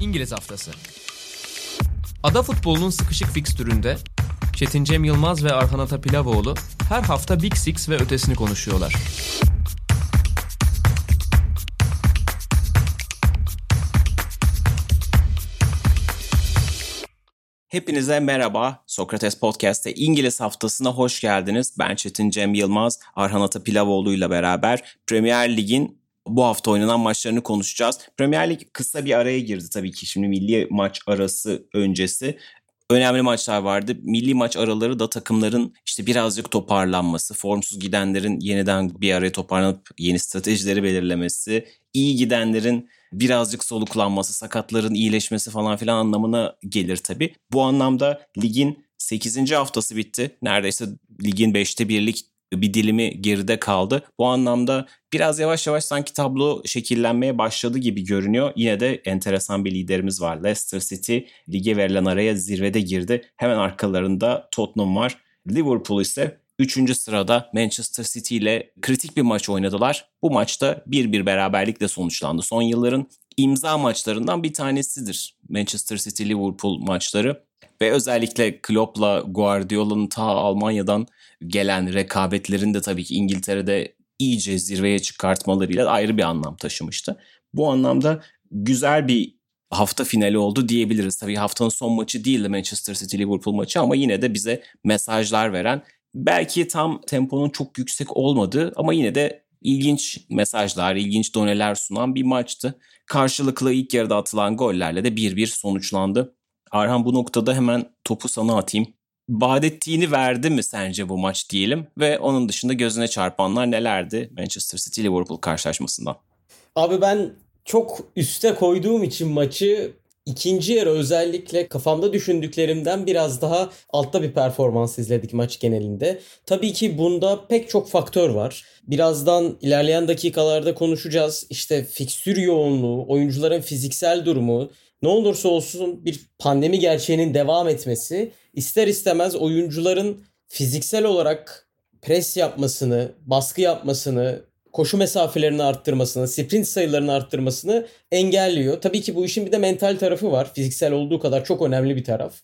İngiliz Haftası Ada futbolunun sıkışık fikstüründe Çetin Cem Yılmaz ve Arhan Atapilavoğlu her hafta Big Six ve ötesini konuşuyorlar. Hepinize merhaba. Sokrates Podcast'te İngiliz haftasına hoş geldiniz. Ben Çetin Cem Yılmaz, Arhan Atapilavoğlu ile beraber Premier Lig'in bu hafta oynanan maçlarını konuşacağız. Premier Lig kısa bir araya girdi tabii ki şimdi milli maç arası öncesi. Önemli maçlar vardı. Milli maç araları da takımların işte birazcık toparlanması, formsuz gidenlerin yeniden bir araya toparlanıp yeni stratejileri belirlemesi, iyi gidenlerin birazcık soluklanması, sakatların iyileşmesi falan filan anlamına gelir tabii. Bu anlamda ligin 8. haftası bitti. Neredeyse ligin 5'te birlik bir dilimi geride kaldı. Bu anlamda biraz yavaş yavaş sanki tablo şekillenmeye başladı gibi görünüyor. Yine de enteresan bir liderimiz var. Leicester City lige verilen araya zirvede girdi. Hemen arkalarında Tottenham var. Liverpool ise 3. sırada Manchester City ile kritik bir maç oynadılar. Bu maçta 1-1 beraberlikle sonuçlandı. Son yılların imza maçlarından bir tanesidir Manchester City Liverpool maçları ve özellikle Klopp'la Guardiola'nın ta Almanya'dan gelen rekabetlerin de tabii ki İngiltere'de iyice zirveye çıkartmalarıyla ayrı bir anlam taşımıştı. Bu anlamda güzel bir hafta finali oldu diyebiliriz. Tabii haftanın son maçı değildi Manchester City Liverpool maçı ama yine de bize mesajlar veren belki tam temponun çok yüksek olmadığı ama yine de ilginç mesajlar, ilginç doneler sunan bir maçtı. Karşılıklı ilk yarıda atılan gollerle de 1-1 sonuçlandı. Arhan bu noktada hemen topu sana atayım. Badettiğini verdi mi sence bu maç diyelim ve onun dışında gözüne çarpanlar nelerdi Manchester City Liverpool karşılaşmasından? Abi ben çok üste koyduğum için maçı ikinci yarı özellikle kafamda düşündüklerimden biraz daha altta bir performans izledik maç genelinde. Tabii ki bunda pek çok faktör var. Birazdan ilerleyen dakikalarda konuşacağız. İşte fikstür yoğunluğu, oyuncuların fiziksel durumu, ne olursa olsun bir pandemi gerçeğinin devam etmesi ister istemez oyuncuların fiziksel olarak pres yapmasını, baskı yapmasını, koşu mesafelerini arttırmasını, sprint sayılarını arttırmasını engelliyor. Tabii ki bu işin bir de mental tarafı var. Fiziksel olduğu kadar çok önemli bir taraf.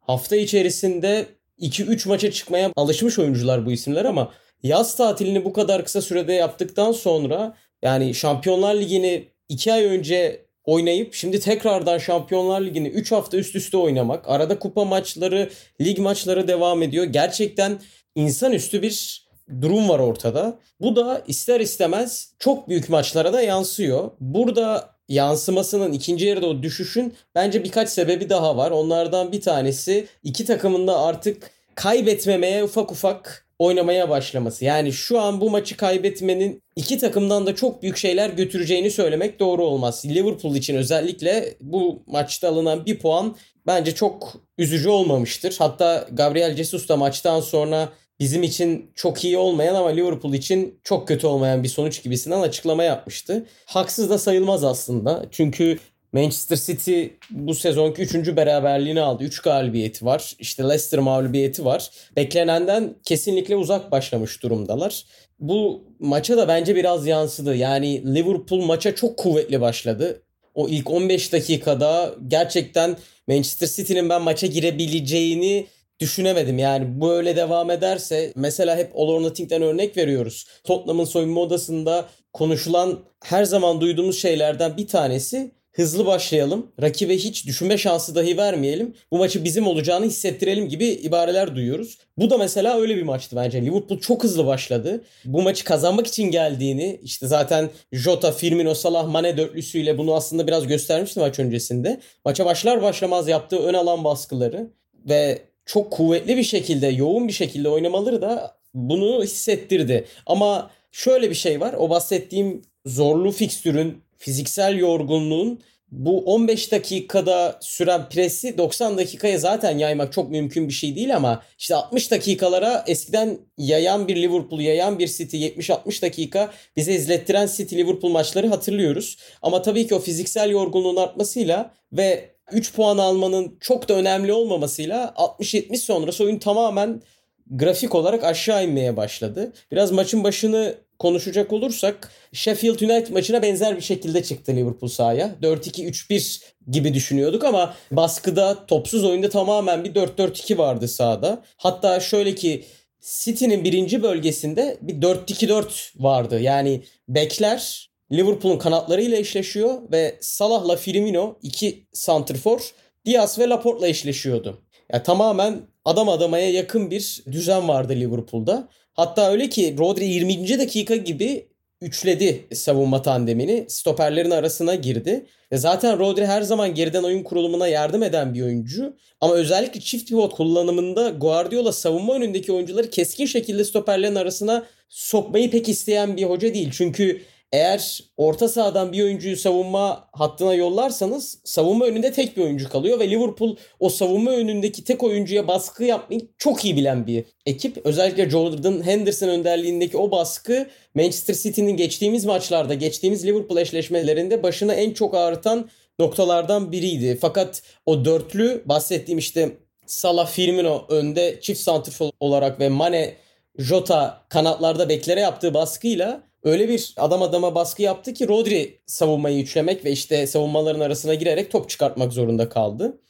Hafta içerisinde 2-3 maça çıkmaya alışmış oyuncular bu isimler ama yaz tatilini bu kadar kısa sürede yaptıktan sonra yani Şampiyonlar Ligi'ni 2 ay önce oynayıp şimdi tekrardan Şampiyonlar Ligi'ni 3 hafta üst üste oynamak. Arada kupa maçları, lig maçları devam ediyor. Gerçekten insanüstü bir durum var ortada. Bu da ister istemez çok büyük maçlara da yansıyor. Burada yansımasının ikinci yarıda o düşüşün bence birkaç sebebi daha var. Onlardan bir tanesi iki takımın da artık kaybetmemeye ufak ufak oynamaya başlaması. Yani şu an bu maçı kaybetmenin iki takımdan da çok büyük şeyler götüreceğini söylemek doğru olmaz. Liverpool için özellikle bu maçta alınan bir puan bence çok üzücü olmamıştır. Hatta Gabriel Jesus da maçtan sonra bizim için çok iyi olmayan ama Liverpool için çok kötü olmayan bir sonuç gibisinden açıklama yapmıştı. Haksız da sayılmaz aslında. Çünkü Manchester City bu sezonki 3. beraberliğini aldı. 3 galibiyeti var. İşte Leicester mağlubiyeti var. Beklenenden kesinlikle uzak başlamış durumdalar. Bu maça da bence biraz yansıdı. Yani Liverpool maça çok kuvvetli başladı. O ilk 15 dakikada gerçekten Manchester City'nin ben maça girebileceğini düşünemedim. Yani böyle devam ederse mesela hep All or Nothing'den örnek veriyoruz. Tottenham'ın soyunma odasında konuşulan her zaman duyduğumuz şeylerden bir tanesi hızlı başlayalım. Rakibe hiç düşünme şansı dahi vermeyelim. Bu maçı bizim olacağını hissettirelim gibi ibareler duyuyoruz. Bu da mesela öyle bir maçtı bence. Liverpool çok hızlı başladı. Bu maçı kazanmak için geldiğini işte zaten Jota, Firmino, Salah, Mane dörtlüsüyle bunu aslında biraz göstermişti maç öncesinde. Maça başlar başlamaz yaptığı ön alan baskıları ve çok kuvvetli bir şekilde, yoğun bir şekilde oynamaları da bunu hissettirdi. Ama şöyle bir şey var. O bahsettiğim zorlu fikstürün fiziksel yorgunluğun bu 15 dakikada süren presi 90 dakikaya zaten yaymak çok mümkün bir şey değil ama işte 60 dakikalara eskiden yayan bir Liverpool, yayan bir City 70-60 dakika bize izlettiren City Liverpool maçları hatırlıyoruz. Ama tabii ki o fiziksel yorgunluğun artmasıyla ve 3 puan almanın çok da önemli olmamasıyla 60-70 sonrası oyun tamamen grafik olarak aşağı inmeye başladı. Biraz maçın başını konuşacak olursak Sheffield United maçına benzer bir şekilde çıktı Liverpool sahaya. 4-2-3-1 gibi düşünüyorduk ama baskıda topsuz oyunda tamamen bir 4-4-2 vardı sahada. Hatta şöyle ki City'nin birinci bölgesinde bir 4-2-4 vardı. Yani bekler Liverpool'un kanatlarıyla eşleşiyor ve Salah'la Firmino iki santrfor Diaz ve Laporte'la eşleşiyordu. Yani tamamen adam adamaya yakın bir düzen vardı Liverpool'da. Hatta öyle ki Rodri 20. dakika gibi üçledi savunma tandemini. Stoperlerin arasına girdi. Ve zaten Rodri her zaman geriden oyun kurulumuna yardım eden bir oyuncu. Ama özellikle çift pivot kullanımında Guardiola savunma önündeki oyuncuları keskin şekilde stoperlerin arasına sokmayı pek isteyen bir hoca değil. Çünkü eğer orta sahadan bir oyuncuyu savunma hattına yollarsanız savunma önünde tek bir oyuncu kalıyor ve Liverpool o savunma önündeki tek oyuncuya baskı yapmayı çok iyi bilen bir ekip. Özellikle Jordan Henderson önderliğindeki o baskı Manchester City'nin geçtiğimiz maçlarda, geçtiğimiz Liverpool eşleşmelerinde başına en çok ağrıtan noktalardan biriydi. Fakat o dörtlü bahsettiğim işte Salah, Firmino önde çift santrfor olarak ve Mane, Jota kanatlarda beklere yaptığı baskıyla öyle bir adam adama baskı yaptı ki Rodri savunmayı üçlemek ve işte savunmaların arasına girerek top çıkartmak zorunda kaldı.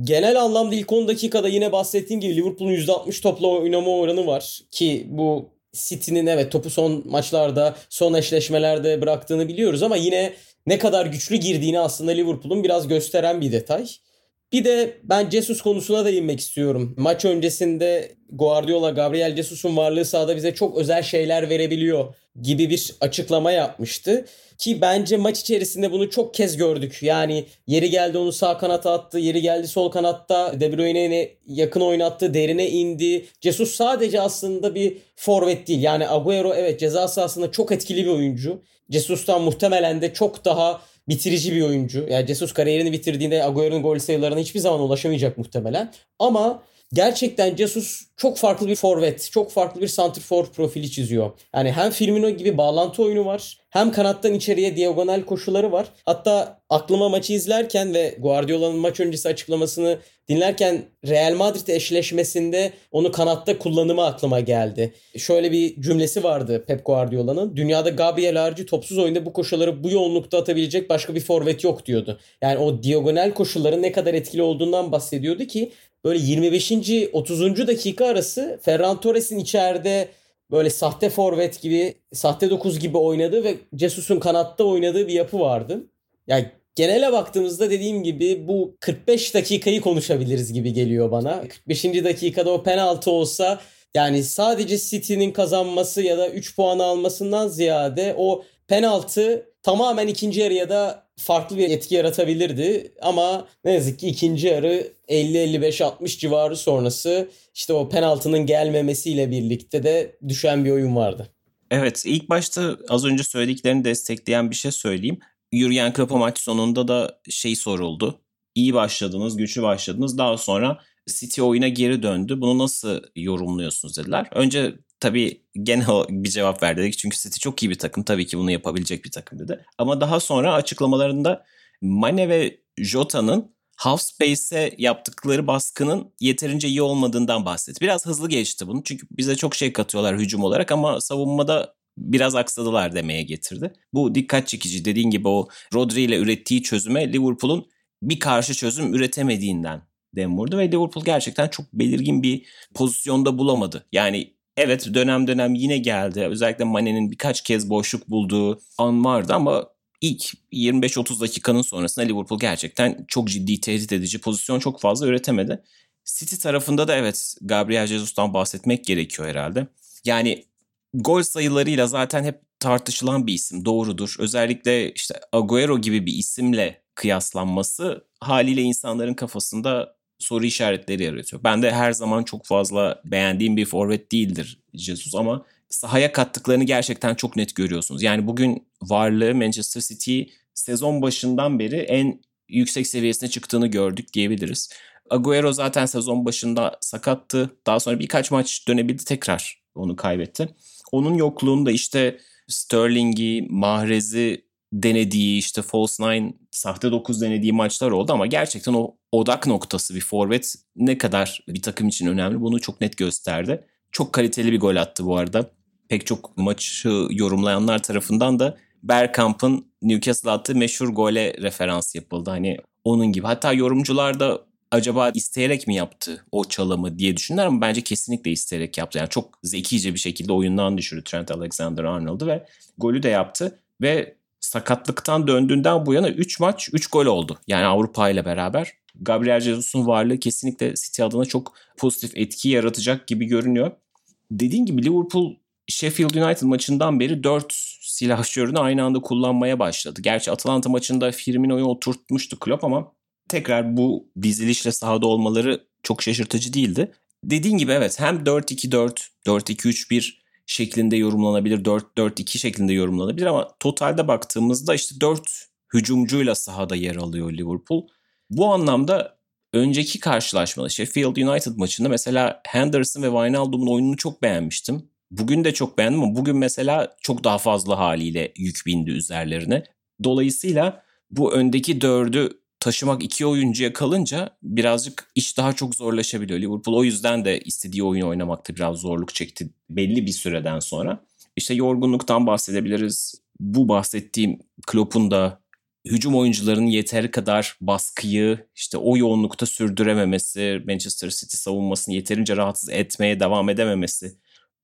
Genel anlamda ilk 10 dakikada yine bahsettiğim gibi Liverpool'un %60 topla oynama oranı var ki bu City'nin evet topu son maçlarda, son eşleşmelerde bıraktığını biliyoruz ama yine ne kadar güçlü girdiğini aslında Liverpool'un biraz gösteren bir detay. Bir de ben Jesus konusuna da inmek istiyorum. Maç öncesinde Guardiola, Gabriel Jesus'un varlığı sahada bize çok özel şeyler verebiliyor gibi bir açıklama yapmıştı. Ki bence maç içerisinde bunu çok kez gördük. Yani yeri geldi onu sağ kanata attı, yeri geldi sol kanatta De Bruyne'ye yakın oynattı, derine indi. Jesus sadece aslında bir forvet değil. Yani Agüero evet ceza sahasında çok etkili bir oyuncu. Jesus'tan muhtemelen de çok daha bitirici bir oyuncu. Yani Jesus kariyerini bitirdiğinde Agüero'nun gol sayılarına hiçbir zaman ulaşamayacak muhtemelen. Ama gerçekten Jesus çok farklı bir forvet, çok farklı bir santrfor profili çiziyor. Yani hem Firmino gibi bağlantı oyunu var, hem kanattan içeriye diagonal koşuları var. Hatta aklıma maçı izlerken ve Guardiola'nın maç öncesi açıklamasını dinlerken Real Madrid eşleşmesinde onu kanatta kullanımı aklıma geldi. Şöyle bir cümlesi vardı Pep Guardiola'nın. Dünyada Gabriel harici topsuz oyunda bu koşuları bu yoğunlukta atabilecek başka bir forvet yok diyordu. Yani o diagonal koşulların ne kadar etkili olduğundan bahsediyordu ki böyle 25. 30. dakika arası Ferran Torres'in içeride böyle sahte forvet gibi, sahte 9 gibi oynadığı ve Jesus'un kanatta oynadığı bir yapı vardı. Yani genele baktığımızda dediğim gibi bu 45 dakikayı konuşabiliriz gibi geliyor bana. 45. dakikada o penaltı olsa yani sadece City'nin kazanması ya da 3 puan almasından ziyade o penaltı tamamen ikinci yarıya da farklı bir etki yaratabilirdi. Ama ne yazık ki ikinci yarı 50-55-60 civarı sonrası işte o penaltının gelmemesiyle birlikte de düşen bir oyun vardı. Evet ilk başta az önce söylediklerini destekleyen bir şey söyleyeyim. Jurgen Klopp'a maç sonunda da şey soruldu. İyi başladınız, güçlü başladınız. Daha sonra City oyuna geri döndü. Bunu nasıl yorumluyorsunuz dediler. Önce tabii gene bir cevap verdi dedik. Çünkü City çok iyi bir takım. Tabii ki bunu yapabilecek bir takım dedi. Ama daha sonra açıklamalarında Mane ve Jota'nın half space'e yaptıkları baskının yeterince iyi olmadığından bahsetti. Biraz hızlı geçti bunu. Çünkü bize çok şey katıyorlar hücum olarak ama savunmada biraz aksadılar demeye getirdi. Bu dikkat çekici. Dediğin gibi o Rodri ile ürettiği çözüme Liverpool'un bir karşı çözüm üretemediğinden dem vurdu ve Liverpool gerçekten çok belirgin bir pozisyonda bulamadı. Yani evet dönem dönem yine geldi. Özellikle Mane'nin birkaç kez boşluk bulduğu an vardı ama ilk 25-30 dakikanın sonrasında Liverpool gerçekten çok ciddi tehdit edici pozisyon çok fazla üretemedi. City tarafında da evet Gabriel Jesus'tan bahsetmek gerekiyor herhalde. Yani gol sayılarıyla zaten hep tartışılan bir isim doğrudur. Özellikle işte Agüero gibi bir isimle kıyaslanması haliyle insanların kafasında soru işaretleri yaratıyor. Ben de her zaman çok fazla beğendiğim bir forvet değildir Jesus ama sahaya kattıklarını gerçekten çok net görüyorsunuz. Yani bugün varlığı Manchester City sezon başından beri en yüksek seviyesine çıktığını gördük diyebiliriz. Agüero zaten sezon başında sakattı. Daha sonra birkaç maç dönebildi tekrar onu kaybetti. Onun yokluğunda işte Sterling'i, Mahrez'i denediği işte false nine, sahte 9 denediği maçlar oldu ama gerçekten o odak noktası bir forvet ne kadar bir takım için önemli bunu çok net gösterdi. Çok kaliteli bir gol attı bu arada. pek çok maçı yorumlayanlar tarafından da Bergkamp'ın Newcastle attığı meşhur gole referans yapıldı. Hani onun gibi. Hatta yorumcular da acaba isteyerek mi yaptı o çalımı diye düşündüler ama bence kesinlikle isteyerek yaptı. Yani çok zekice bir şekilde oyundan düşürdü Trent Alexander-Arnold'u ve golü de yaptı. Ve sakatlıktan döndüğünden bu yana 3 maç 3 gol oldu. Yani Avrupa ile beraber. Gabriel Jesus'un varlığı kesinlikle City adına çok pozitif etki yaratacak gibi görünüyor. Dediğim gibi Liverpool Sheffield United maçından beri 4 silahşörünü aynı anda kullanmaya başladı. Gerçi Atalanta maçında Firmino'yu oturtmuştu Klopp ama tekrar bu dizilişle sahada olmaları çok şaşırtıcı değildi. Dediğin gibi evet hem 4-2-4, 4-2-3-1 şeklinde yorumlanabilir, 4-4-2 şeklinde yorumlanabilir ama totalde baktığımızda işte 4 hücumcuyla sahada yer alıyor Liverpool. Bu anlamda önceki karşılaşmada Sheffield United maçında mesela Henderson ve Wijnaldum'un oyununu çok beğenmiştim. Bugün de çok beğendim ama bugün mesela çok daha fazla haliyle yük bindi üzerlerine. Dolayısıyla bu öndeki dördü taşımak iki oyuncuya kalınca birazcık iş daha çok zorlaşabiliyor. Liverpool o yüzden de istediği oyunu oynamakta biraz zorluk çekti belli bir süreden sonra. İşte yorgunluktan bahsedebiliriz. Bu bahsettiğim Klopp'un da hücum oyuncularının yeteri kadar baskıyı işte o yoğunlukta sürdürememesi, Manchester City savunmasını yeterince rahatsız etmeye devam edememesi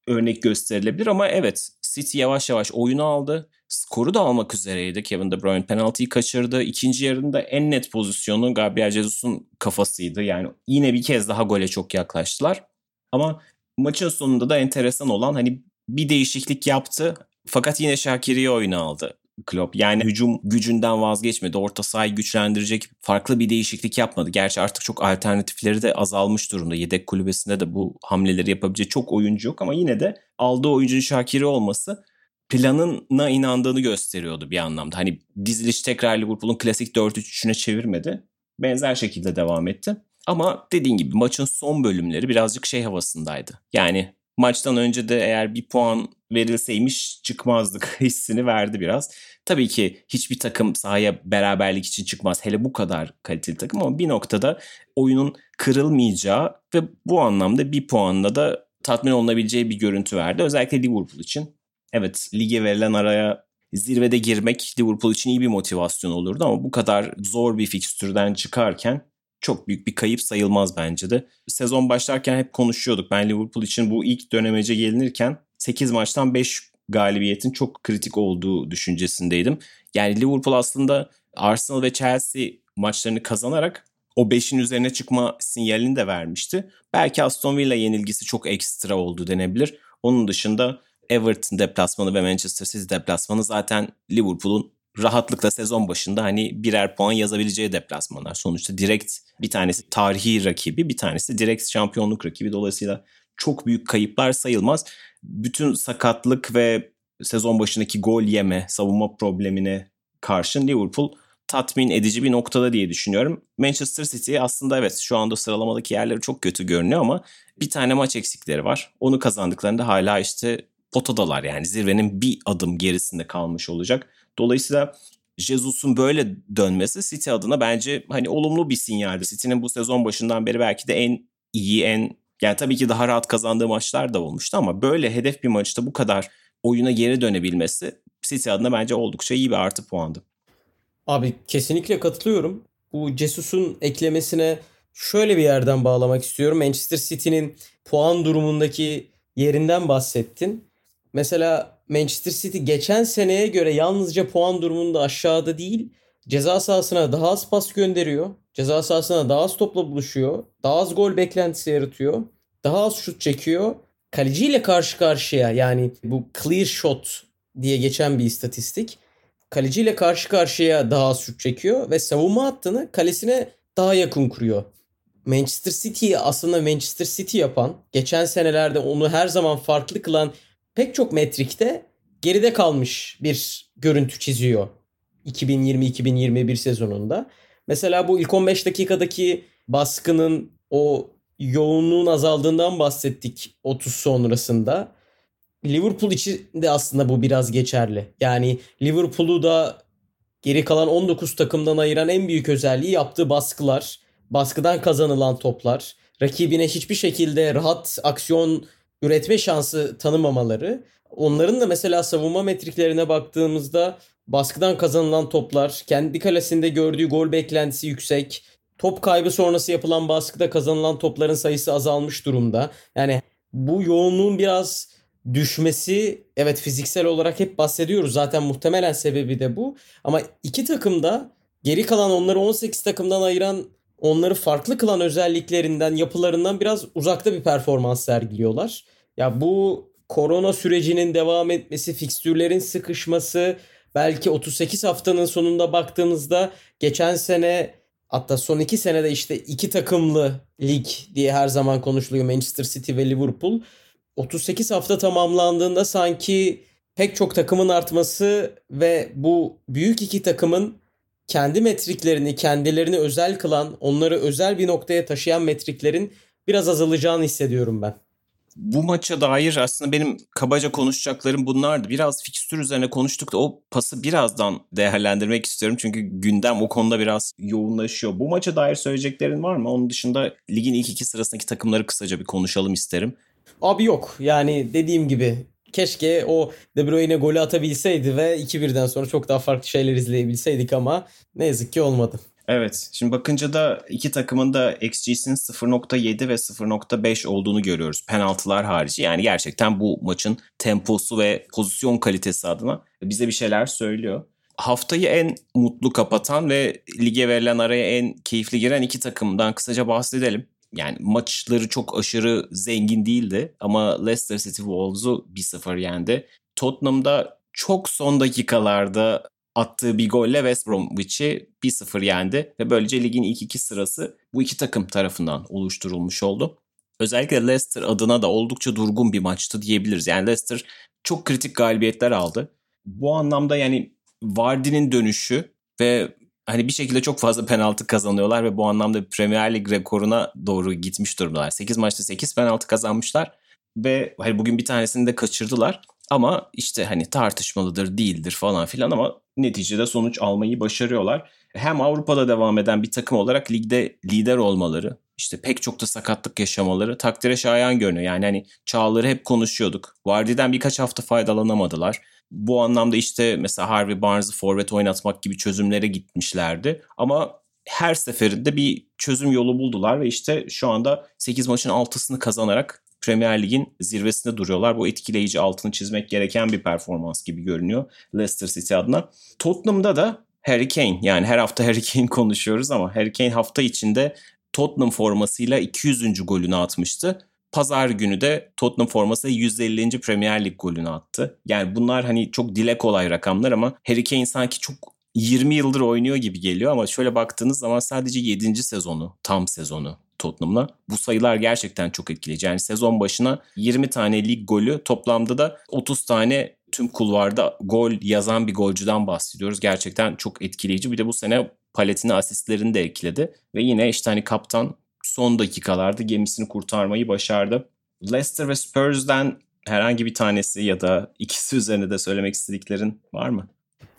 örnek gösterilebilir ama evet City yavaş yavaş oyunu aldı. Skoru da almak üzereydi. Kevin De Bruyne penaltıyı kaçırdı. İkinci yarında en net pozisyonu Gabriel Jesus'un kafasıydı. Yani yine bir kez daha gole çok yaklaştılar. Ama maçın sonunda da enteresan olan hani bir değişiklik yaptı. Fakat yine Şakir'i oyunu aldı. Klopp. Yani hücum gücünden vazgeçmedi. Orta sahayı güçlendirecek farklı bir değişiklik yapmadı. Gerçi artık çok alternatifleri de azalmış durumda. Yedek kulübesinde de bu hamleleri yapabilecek çok oyuncu yok ama yine de aldığı oyuncunun Şakir'i olması planına inandığını gösteriyordu bir anlamda. Hani diziliş tekrar Liverpool'un klasik 4-3-3'üne çevirmedi. Benzer şekilde devam etti. Ama dediğin gibi maçın son bölümleri birazcık şey havasındaydı. Yani maçtan önce de eğer bir puan verilseymiş çıkmazdık hissini verdi biraz. Tabii ki hiçbir takım sahaya beraberlik için çıkmaz. Hele bu kadar kaliteli takım ama bir noktada oyunun kırılmayacağı ve bu anlamda bir puanla da tatmin olunabileceği bir görüntü verdi. Özellikle Liverpool için. Evet lige verilen araya zirvede girmek Liverpool için iyi bir motivasyon olurdu ama bu kadar zor bir fikstürden çıkarken çok büyük bir kayıp sayılmaz bence de. Sezon başlarken hep konuşuyorduk. Ben Liverpool için bu ilk dönemece gelinirken 8 maçtan 5 galibiyetin çok kritik olduğu düşüncesindeydim. Yani Liverpool aslında Arsenal ve Chelsea maçlarını kazanarak o 5'in üzerine çıkma sinyalini de vermişti. Belki Aston Villa yenilgisi çok ekstra oldu denebilir. Onun dışında Everton deplasmanı ve Manchester City deplasmanı zaten Liverpool'un rahatlıkla sezon başında hani birer puan yazabileceği deplasmanlar. Sonuçta direkt bir tanesi tarihi rakibi, bir tanesi direkt şampiyonluk rakibi. Dolayısıyla çok büyük kayıplar sayılmaz. Bütün sakatlık ve sezon başındaki gol yeme, savunma problemine karşın Liverpool tatmin edici bir noktada diye düşünüyorum. Manchester City aslında evet şu anda sıralamadaki yerleri çok kötü görünüyor ama bir tane maç eksikleri var. Onu kazandıklarında hala işte potadalar yani zirvenin bir adım gerisinde kalmış olacak. Dolayısıyla Jesus'un böyle dönmesi City adına bence hani olumlu bir sinyaldi. City'nin bu sezon başından beri belki de en iyi, en yani tabii ki daha rahat kazandığı maçlar da olmuştu ama böyle hedef bir maçta bu kadar oyuna geri dönebilmesi City adına bence oldukça iyi bir artı puandı. Abi kesinlikle katılıyorum. Bu Jesus'un eklemesine şöyle bir yerden bağlamak istiyorum. Manchester City'nin puan durumundaki yerinden bahsettin. Mesela Manchester City geçen seneye göre yalnızca puan durumunda aşağıda değil, ceza sahasına daha az pas gönderiyor. Ceza sahasına daha az topla buluşuyor. Daha az gol beklentisi yaratıyor. Daha az şut çekiyor. Kaleciyle karşı karşıya yani bu clear shot diye geçen bir istatistik. Kaleciyle karşı karşıya daha az şut çekiyor ve savunma hattını kalesine daha yakın kuruyor. Manchester City'yi aslında Manchester City yapan, geçen senelerde onu her zaman farklı kılan pek çok metrikte geride kalmış bir görüntü çiziyor 2020-2021 sezonunda. Mesela bu ilk 15 dakikadaki baskının o yoğunluğun azaldığından bahsettik 30 sonrasında. Liverpool için de aslında bu biraz geçerli. Yani Liverpool'u da geri kalan 19 takımdan ayıran en büyük özelliği yaptığı baskılar, baskıdan kazanılan toplar, rakibine hiçbir şekilde rahat aksiyon üretme şansı tanımamaları Onların da mesela savunma metriklerine baktığımızda baskıdan kazanılan toplar, kendi kalesinde gördüğü gol beklentisi yüksek. Top kaybı sonrası yapılan baskıda kazanılan topların sayısı azalmış durumda. Yani bu yoğunluğun biraz düşmesi evet fiziksel olarak hep bahsediyoruz. Zaten muhtemelen sebebi de bu. Ama iki takım da geri kalan onları 18 takımdan ayıran onları farklı kılan özelliklerinden, yapılarından biraz uzakta bir performans sergiliyorlar. Ya bu korona sürecinin devam etmesi, fikstürlerin sıkışması, belki 38 haftanın sonunda baktığımızda geçen sene hatta son iki senede işte iki takımlı lig diye her zaman konuşuluyor Manchester City ve Liverpool. 38 hafta tamamlandığında sanki pek çok takımın artması ve bu büyük iki takımın kendi metriklerini, kendilerini özel kılan, onları özel bir noktaya taşıyan metriklerin biraz azalacağını hissediyorum ben. Bu maça dair aslında benim kabaca konuşacaklarım bunlardı. Biraz fikstür üzerine konuştuk da o pası birazdan değerlendirmek istiyorum. Çünkü gündem o konuda biraz yoğunlaşıyor. Bu maça dair söyleyeceklerin var mı? Onun dışında ligin ilk iki sırasındaki takımları kısaca bir konuşalım isterim. Abi yok. Yani dediğim gibi keşke o De Bruyne golü atabilseydi ve 2-1'den sonra çok daha farklı şeyler izleyebilseydik ama ne yazık ki olmadı. Evet. Şimdi bakınca da iki takımın da XG'sinin 0.7 ve 0.5 olduğunu görüyoruz. Penaltılar harici. Yani gerçekten bu maçın temposu ve pozisyon kalitesi adına bize bir şeyler söylüyor. Haftayı en mutlu kapatan ve lige verilen araya en keyifli giren iki takımdan kısaca bahsedelim yani maçları çok aşırı zengin değildi ama Leicester City Wolves'u 1-0 yendi. Tottenham'da çok son dakikalarda attığı bir golle West Bromwich'i 1-0 yendi ve böylece ligin ilk iki sırası bu iki takım tarafından oluşturulmuş oldu. Özellikle Leicester adına da oldukça durgun bir maçtı diyebiliriz. Yani Leicester çok kritik galibiyetler aldı. Bu anlamda yani Vardy'nin dönüşü ve hani bir şekilde çok fazla penaltı kazanıyorlar ve bu anlamda Premier Lig rekoruna doğru gitmiş durumdalar. 8 maçta 8 penaltı kazanmışlar ve hani bugün bir tanesini de kaçırdılar. Ama işte hani tartışmalıdır değildir falan filan ama neticede sonuç almayı başarıyorlar. Hem Avrupa'da devam eden bir takım olarak ligde lider olmaları, işte pek çok da sakatlık yaşamaları takdire şayan görünüyor. Yani hani çağları hep konuşuyorduk. Vardy'den birkaç hafta faydalanamadılar. Bu anlamda işte mesela Harvey Barnes'ı forvet oynatmak gibi çözümlere gitmişlerdi. Ama her seferinde bir çözüm yolu buldular ve işte şu anda 8 maçın 6'sını kazanarak Premier Lig'in zirvesinde duruyorlar. Bu etkileyici altını çizmek gereken bir performans gibi görünüyor Leicester City adına. Tottenham'da da Harry Kane yani her hafta Harry Kane konuşuyoruz ama Harry Kane hafta içinde Tottenham formasıyla 200. golünü atmıştı. Pazar günü de Tottenham forması 150. Premier Lig golünü attı. Yani bunlar hani çok dile kolay rakamlar ama Harry Kane sanki çok 20 yıldır oynuyor gibi geliyor ama şöyle baktığınız zaman sadece 7. sezonu, tam sezonu Tottenham'la. Bu sayılar gerçekten çok etkileyici. Yani sezon başına 20 tane lig golü toplamda da 30 tane tüm kulvarda gol yazan bir golcüden bahsediyoruz. Gerçekten çok etkileyici. Bir de bu sene paletini asistlerini de ekledi. Ve yine işte hani kaptan son dakikalarda gemisini kurtarmayı başardı. Leicester ve Spurs'den herhangi bir tanesi ya da ikisi üzerine de söylemek istediklerin var mı?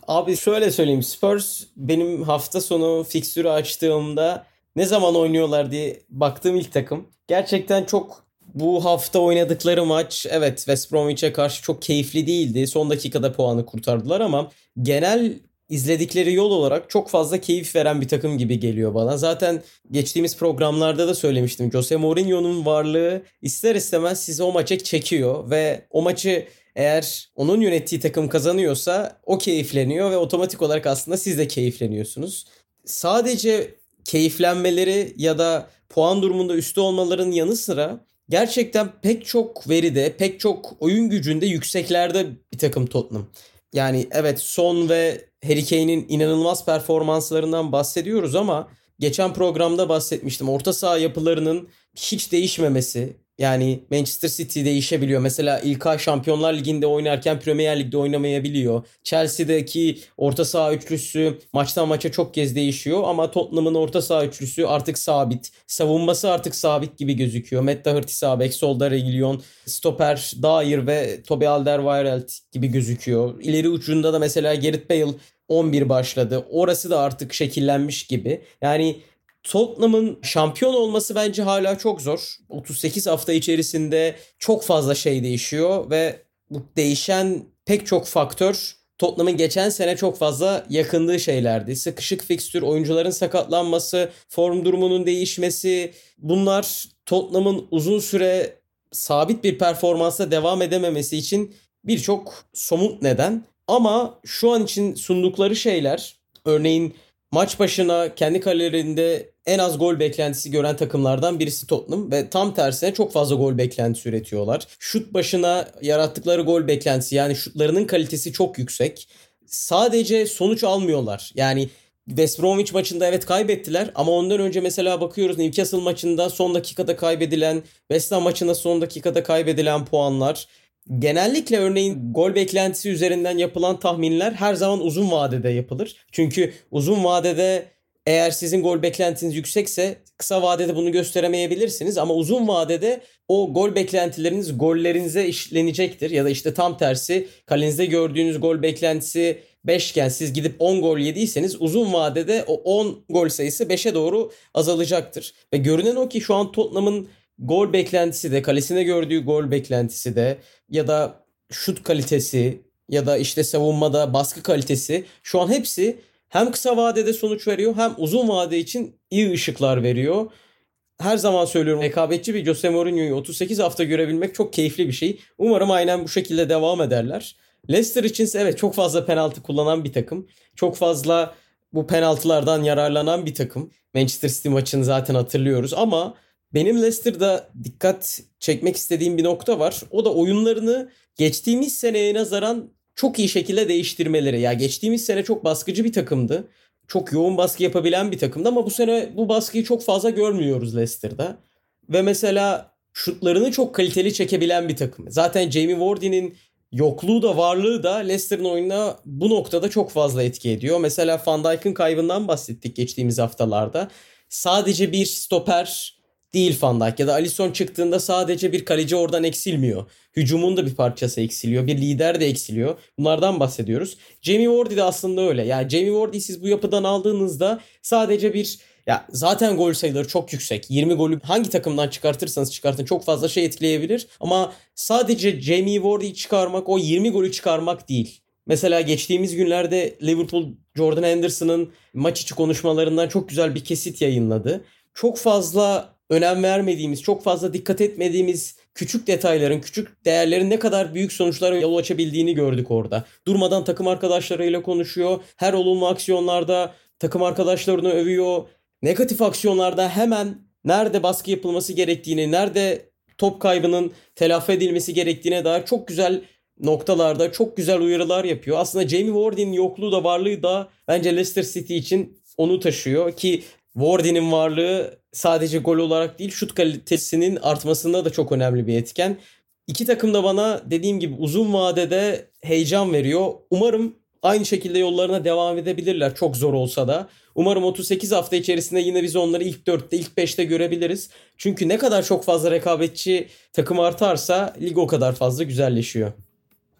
Abi şöyle söyleyeyim. Spurs benim hafta sonu fikstürü açtığımda ne zaman oynuyorlar diye baktığım ilk takım. Gerçekten çok bu hafta oynadıkları maç evet West Bromwich'e karşı çok keyifli değildi. Son dakikada puanı kurtardılar ama genel izledikleri yol olarak çok fazla keyif veren bir takım gibi geliyor bana. Zaten geçtiğimiz programlarda da söylemiştim. Jose Mourinho'nun varlığı ister istemez sizi o maça çekiyor ve o maçı eğer onun yönettiği takım kazanıyorsa o keyifleniyor ve otomatik olarak aslında siz de keyifleniyorsunuz. Sadece keyiflenmeleri ya da puan durumunda üstte olmaların yanı sıra gerçekten pek çok veride, pek çok oyun gücünde yükseklerde bir takım Tottenham. Yani evet Son ve Harry Kane'in inanılmaz performanslarından bahsediyoruz ama geçen programda bahsetmiştim. Orta saha yapılarının hiç değişmemesi, yani Manchester City değişebiliyor. Mesela İlkay Şampiyonlar Ligi'nde oynarken Premier Lig'de oynamayabiliyor. Chelsea'deki orta saha üçlüsü maçtan maça çok kez değişiyor ama Tottenham'ın orta saha üçlüsü artık sabit. Savunması artık sabit gibi gözüküyor. Matt Doherty sağ bek, solda Reguilon, stoper Dyer ve Toby Alderweireld gibi gözüküyor. İleri ucunda da mesela Gareth Bale 11 başladı. Orası da artık şekillenmiş gibi. Yani Tottenham'ın şampiyon olması bence hala çok zor. 38 hafta içerisinde çok fazla şey değişiyor ve bu değişen pek çok faktör Tottenham'ın geçen sene çok fazla yakındığı şeylerdi. Sıkışık fikstür, oyuncuların sakatlanması, form durumunun değişmesi bunlar Tottenham'ın uzun süre sabit bir performansa devam edememesi için birçok somut neden. Ama şu an için sundukları şeyler örneğin maç başına kendi kalelerinde en az gol beklentisi gören takımlardan birisi Tottenham ve tam tersine çok fazla gol beklentisi üretiyorlar. Şut başına yarattıkları gol beklentisi yani şutlarının kalitesi çok yüksek. Sadece sonuç almıyorlar. Yani West Bromwich maçında evet kaybettiler ama ondan önce mesela bakıyoruz Newcastle maçında son dakikada kaybedilen, West Ham maçında son dakikada kaybedilen puanlar. Genellikle örneğin gol beklentisi üzerinden yapılan tahminler her zaman uzun vadede yapılır. Çünkü uzun vadede eğer sizin gol beklentiniz yüksekse kısa vadede bunu gösteremeyebilirsiniz ama uzun vadede o gol beklentileriniz gollerinize işlenecektir ya da işte tam tersi kalenizde gördüğünüz gol beklentisi 5 iken siz gidip 10 gol yediyseniz uzun vadede o 10 gol sayısı 5'e doğru azalacaktır. Ve görünen o ki şu an Tottenham'ın gol beklentisi de kalesine gördüğü gol beklentisi de ya da şut kalitesi ya da işte savunmada baskı kalitesi şu an hepsi hem kısa vadede sonuç veriyor hem uzun vade için iyi ışıklar veriyor. Her zaman söylüyorum rekabetçi bir Jose Mourinho'yu 38 hafta görebilmek çok keyifli bir şey. Umarım aynen bu şekilde devam ederler. Leicester için evet çok fazla penaltı kullanan bir takım. Çok fazla bu penaltılardan yararlanan bir takım. Manchester City maçını zaten hatırlıyoruz ama benim Leicester'da dikkat çekmek istediğim bir nokta var. O da oyunlarını geçtiğimiz seneye nazaran çok iyi şekilde değiştirmeleri. Ya geçtiğimiz sene çok baskıcı bir takımdı. Çok yoğun baskı yapabilen bir takımdı ama bu sene bu baskıyı çok fazla görmüyoruz Leicester'da. Ve mesela şutlarını çok kaliteli çekebilen bir takım. Zaten Jamie Vardy'nin yokluğu da varlığı da Leicester'ın oyununa bu noktada çok fazla etki ediyor. Mesela Van Dijk'ın kaybından bahsettik geçtiğimiz haftalarda. Sadece bir stoper değil Van Dijk ya da Alisson çıktığında sadece bir kaleci oradan eksilmiyor. Hücumun da bir parçası eksiliyor. Bir lider de eksiliyor. Bunlardan bahsediyoruz. Jamie Vardy de aslında öyle. Yani Jamie Vardy siz bu yapıdan aldığınızda sadece bir ya zaten gol sayıları çok yüksek. 20 golü hangi takımdan çıkartırsanız çıkartın çok fazla şey etkileyebilir. Ama sadece Jamie Vardy'yi çıkarmak o 20 golü çıkarmak değil. Mesela geçtiğimiz günlerde Liverpool Jordan Henderson'ın maç içi konuşmalarından çok güzel bir kesit yayınladı. Çok fazla önem vermediğimiz, çok fazla dikkat etmediğimiz küçük detayların, küçük değerlerin ne kadar büyük sonuçlara yol açabildiğini gördük orada. Durmadan takım arkadaşlarıyla konuşuyor. Her olumlu aksiyonlarda takım arkadaşlarını övüyor. Negatif aksiyonlarda hemen nerede baskı yapılması gerektiğini, nerede top kaybının telafi edilmesi gerektiğine dair çok güzel noktalarda çok güzel uyarılar yapıyor. Aslında Jamie Vardy'nin yokluğu da varlığı da bence Leicester City için onu taşıyor ki Wardy'nin varlığı sadece gol olarak değil şut kalitesinin artmasında da çok önemli bir etken. İki takım da bana dediğim gibi uzun vadede heyecan veriyor. Umarım aynı şekilde yollarına devam edebilirler çok zor olsa da. Umarım 38 hafta içerisinde yine biz onları ilk 4'te ilk 5'te görebiliriz. Çünkü ne kadar çok fazla rekabetçi takım artarsa lig o kadar fazla güzelleşiyor.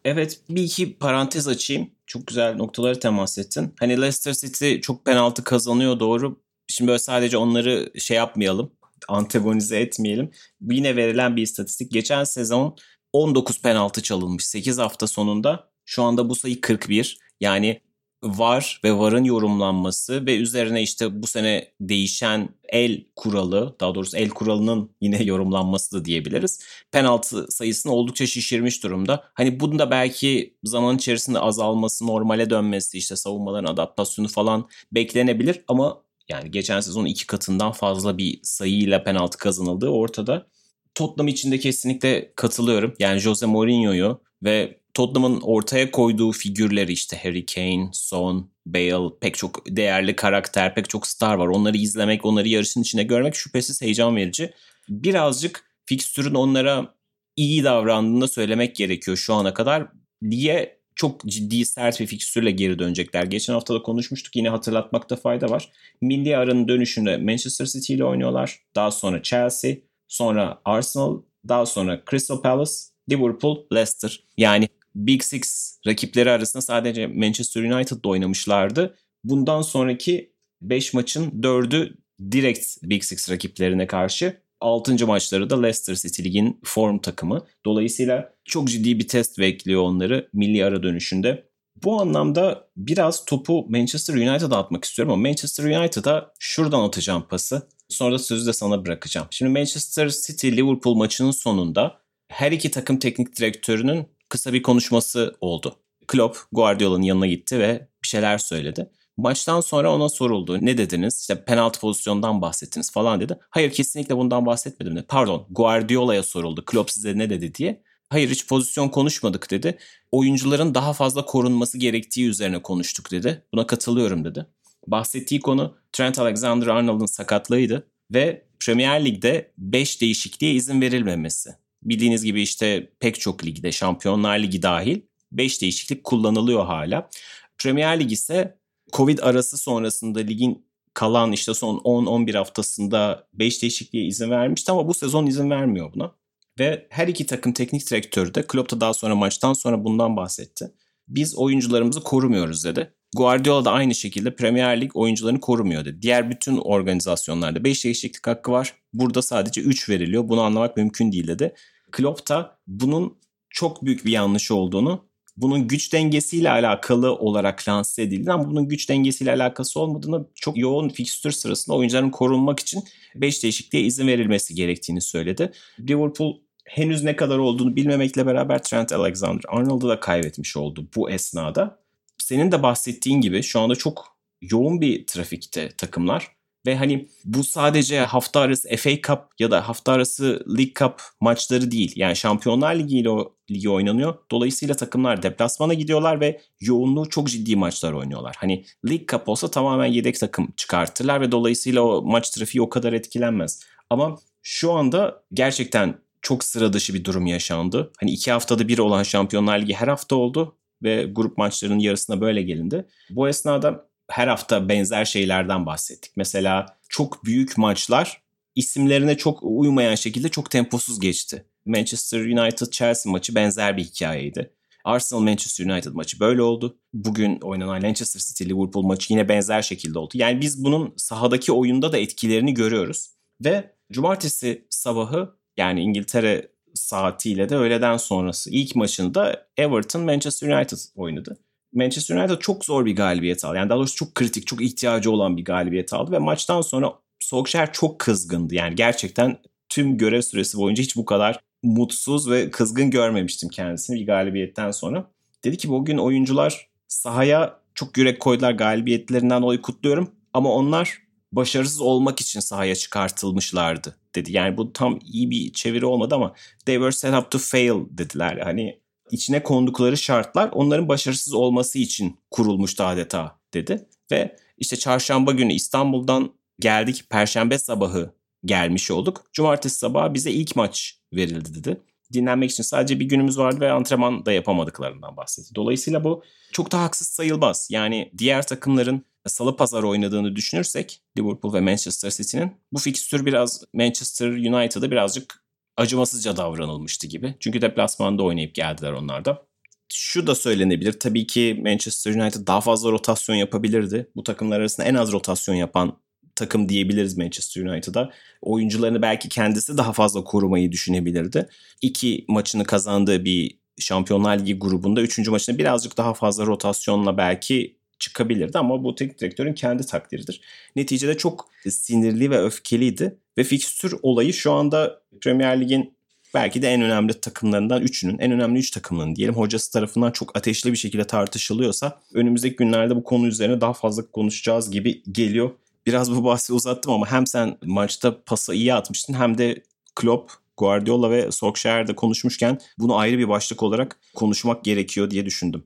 Evet bir iki parantez açayım. Çok güzel noktaları temas ettin. Hani Leicester City çok penaltı kazanıyor doğru. Şimdi böyle sadece onları şey yapmayalım, antagonize etmeyelim. Yine verilen bir istatistik. Geçen sezon 19 penaltı çalınmış 8 hafta sonunda. Şu anda bu sayı 41. Yani var ve varın yorumlanması ve üzerine işte bu sene değişen el kuralı daha doğrusu el kuralının yine yorumlanması da diyebiliriz. Penaltı sayısını oldukça şişirmiş durumda. Hani bunun da belki zaman içerisinde azalması, normale dönmesi, işte savunmaların adaptasyonu falan beklenebilir ama yani geçen sezon iki katından fazla bir sayıyla penaltı kazanıldığı ortada. Tottenham için de kesinlikle katılıyorum. Yani Jose Mourinho'yu ve Tottenham'ın ortaya koyduğu figürleri işte Harry Kane, Son, Bale pek çok değerli karakter, pek çok star var. Onları izlemek, onları yarışın içinde görmek şüphesiz heyecan verici. Birazcık fikstürün onlara iyi davrandığını söylemek gerekiyor şu ana kadar diye çok ciddi sert bir fikstürle geri dönecekler. Geçen hafta da konuşmuştuk yine hatırlatmakta fayda var. Milli aranın dönüşünde Manchester City ile oynuyorlar. Daha sonra Chelsea, sonra Arsenal, daha sonra Crystal Palace, Liverpool, Leicester. Yani Big Six rakipleri arasında sadece Manchester United'da oynamışlardı. Bundan sonraki 5 maçın 4'ü direkt Big Six rakiplerine karşı. 6. maçları da Leicester City Lig'in form takımı. Dolayısıyla çok ciddi bir test bekliyor onları milli ara dönüşünde. Bu anlamda biraz topu Manchester United'a atmak istiyorum ama Manchester United'a şuradan atacağım pası. Sonra da sözü de sana bırakacağım. Şimdi Manchester City Liverpool maçının sonunda her iki takım teknik direktörünün kısa bir konuşması oldu. Klopp Guardiola'nın yanına gitti ve bir şeyler söyledi. Maçtan sonra ona soruldu. Ne dediniz? İşte penaltı pozisyondan bahsettiniz falan dedi. Hayır kesinlikle bundan bahsetmedim dedi. Pardon Guardiola'ya soruldu. Klopp size ne dedi diye. Hayır hiç pozisyon konuşmadık dedi. Oyuncuların daha fazla korunması gerektiği üzerine konuştuk dedi. Buna katılıyorum dedi. Bahsettiği konu Trent Alexander-Arnold'un sakatlığıydı ve Premier Lig'de 5 değişikliğe izin verilmemesi. Bildiğiniz gibi işte pek çok ligde Şampiyonlar Ligi dahil 5 değişiklik kullanılıyor hala. Premier Lig ise Covid arası sonrasında ligin kalan işte son 10-11 haftasında 5 değişikliğe izin vermişti ama bu sezon izin vermiyor buna. Ve her iki takım teknik direktörü de Klopp da daha sonra maçtan sonra bundan bahsetti. Biz oyuncularımızı korumuyoruz dedi. Guardiola da aynı şekilde Premier Lig oyuncularını korumuyor dedi. Diğer bütün organizasyonlarda 5 değişiklik hakkı var. Burada sadece 3 veriliyor. Bunu anlamak mümkün değil dedi. Klopp da bunun çok büyük bir yanlış olduğunu bunun güç dengesiyle alakalı olarak lanse edildi ama bunun güç dengesiyle alakası olmadığını çok yoğun fikstür sırasında oyuncuların korunmak için 5 değişikliğe izin verilmesi gerektiğini söyledi. Liverpool henüz ne kadar olduğunu bilmemekle beraber Trent Alexander-Arnold'u da kaybetmiş oldu bu esnada. Senin de bahsettiğin gibi şu anda çok yoğun bir trafikte takımlar. Ve hani bu sadece hafta arası FA Cup ya da hafta arası League Cup maçları değil. Yani Şampiyonlar Ligi ile o ligi oynanıyor. Dolayısıyla takımlar deplasmana gidiyorlar ve yoğunluğu çok ciddi maçlar oynuyorlar. Hani League Cup olsa tamamen yedek takım çıkartırlar ve dolayısıyla o maç trafiği o kadar etkilenmez. Ama şu anda gerçekten çok sıra dışı bir durum yaşandı. Hani iki haftada bir olan Şampiyonlar Ligi her hafta oldu ve grup maçlarının yarısına böyle gelindi. Bu esnada her hafta benzer şeylerden bahsettik. Mesela çok büyük maçlar isimlerine çok uymayan şekilde çok temposuz geçti. Manchester United Chelsea maçı benzer bir hikayeydi. Arsenal Manchester United maçı böyle oldu. Bugün oynanan Manchester City Liverpool maçı yine benzer şekilde oldu. Yani biz bunun sahadaki oyunda da etkilerini görüyoruz. Ve cumartesi sabahı yani İngiltere saatiyle de öğleden sonrası ilk maçında Everton Manchester United oynadı. Manchester United çok zor bir galibiyet aldı. Yani daha doğrusu çok kritik, çok ihtiyacı olan bir galibiyet aldı ve maçtan sonra Solskjaer çok kızgındı. Yani gerçekten tüm görev süresi boyunca hiç bu kadar mutsuz ve kızgın görmemiştim kendisini bir galibiyetten sonra. Dedi ki bugün oyuncular sahaya çok yürek koydular galibiyetlerinden dolayı kutluyorum ama onlar başarısız olmak için sahaya çıkartılmışlardı dedi. Yani bu tam iyi bir çeviri olmadı ama they were set up to fail dediler. Hani içine kondukları şartlar onların başarısız olması için kurulmuştu adeta dedi. Ve işte çarşamba günü İstanbul'dan geldik. Perşembe sabahı gelmiş olduk. Cumartesi sabahı bize ilk maç verildi dedi. Dinlenmek için sadece bir günümüz vardı ve antrenman da yapamadıklarından bahsetti. Dolayısıyla bu çok da haksız sayılmaz. Yani diğer takımların salı pazar oynadığını düşünürsek Liverpool ve Manchester City'nin bu fikstür biraz Manchester United'a birazcık acımasızca davranılmıştı gibi. Çünkü deplasmanda oynayıp geldiler onlar da. Şu da söylenebilir. Tabii ki Manchester United daha fazla rotasyon yapabilirdi. Bu takımlar arasında en az rotasyon yapan takım diyebiliriz Manchester United'a. Oyuncularını belki kendisi daha fazla korumayı düşünebilirdi. İki maçını kazandığı bir Şampiyonlar Ligi grubunda üçüncü maçında birazcık daha fazla rotasyonla belki çıkabilirdi ama bu teknik direktörün kendi takdiridir. Neticede çok sinirli ve öfkeliydi ve fikstür olayı şu anda Premier Lig'in belki de en önemli takımlarından üçünün, en önemli üç takımının diyelim hocası tarafından çok ateşli bir şekilde tartışılıyorsa önümüzdeki günlerde bu konu üzerine daha fazla konuşacağız gibi geliyor. Biraz bu bahsi uzattım ama hem sen maçta pası iyi atmıştın hem de Klopp, Guardiola ve Solskjaer'de konuşmuşken bunu ayrı bir başlık olarak konuşmak gerekiyor diye düşündüm.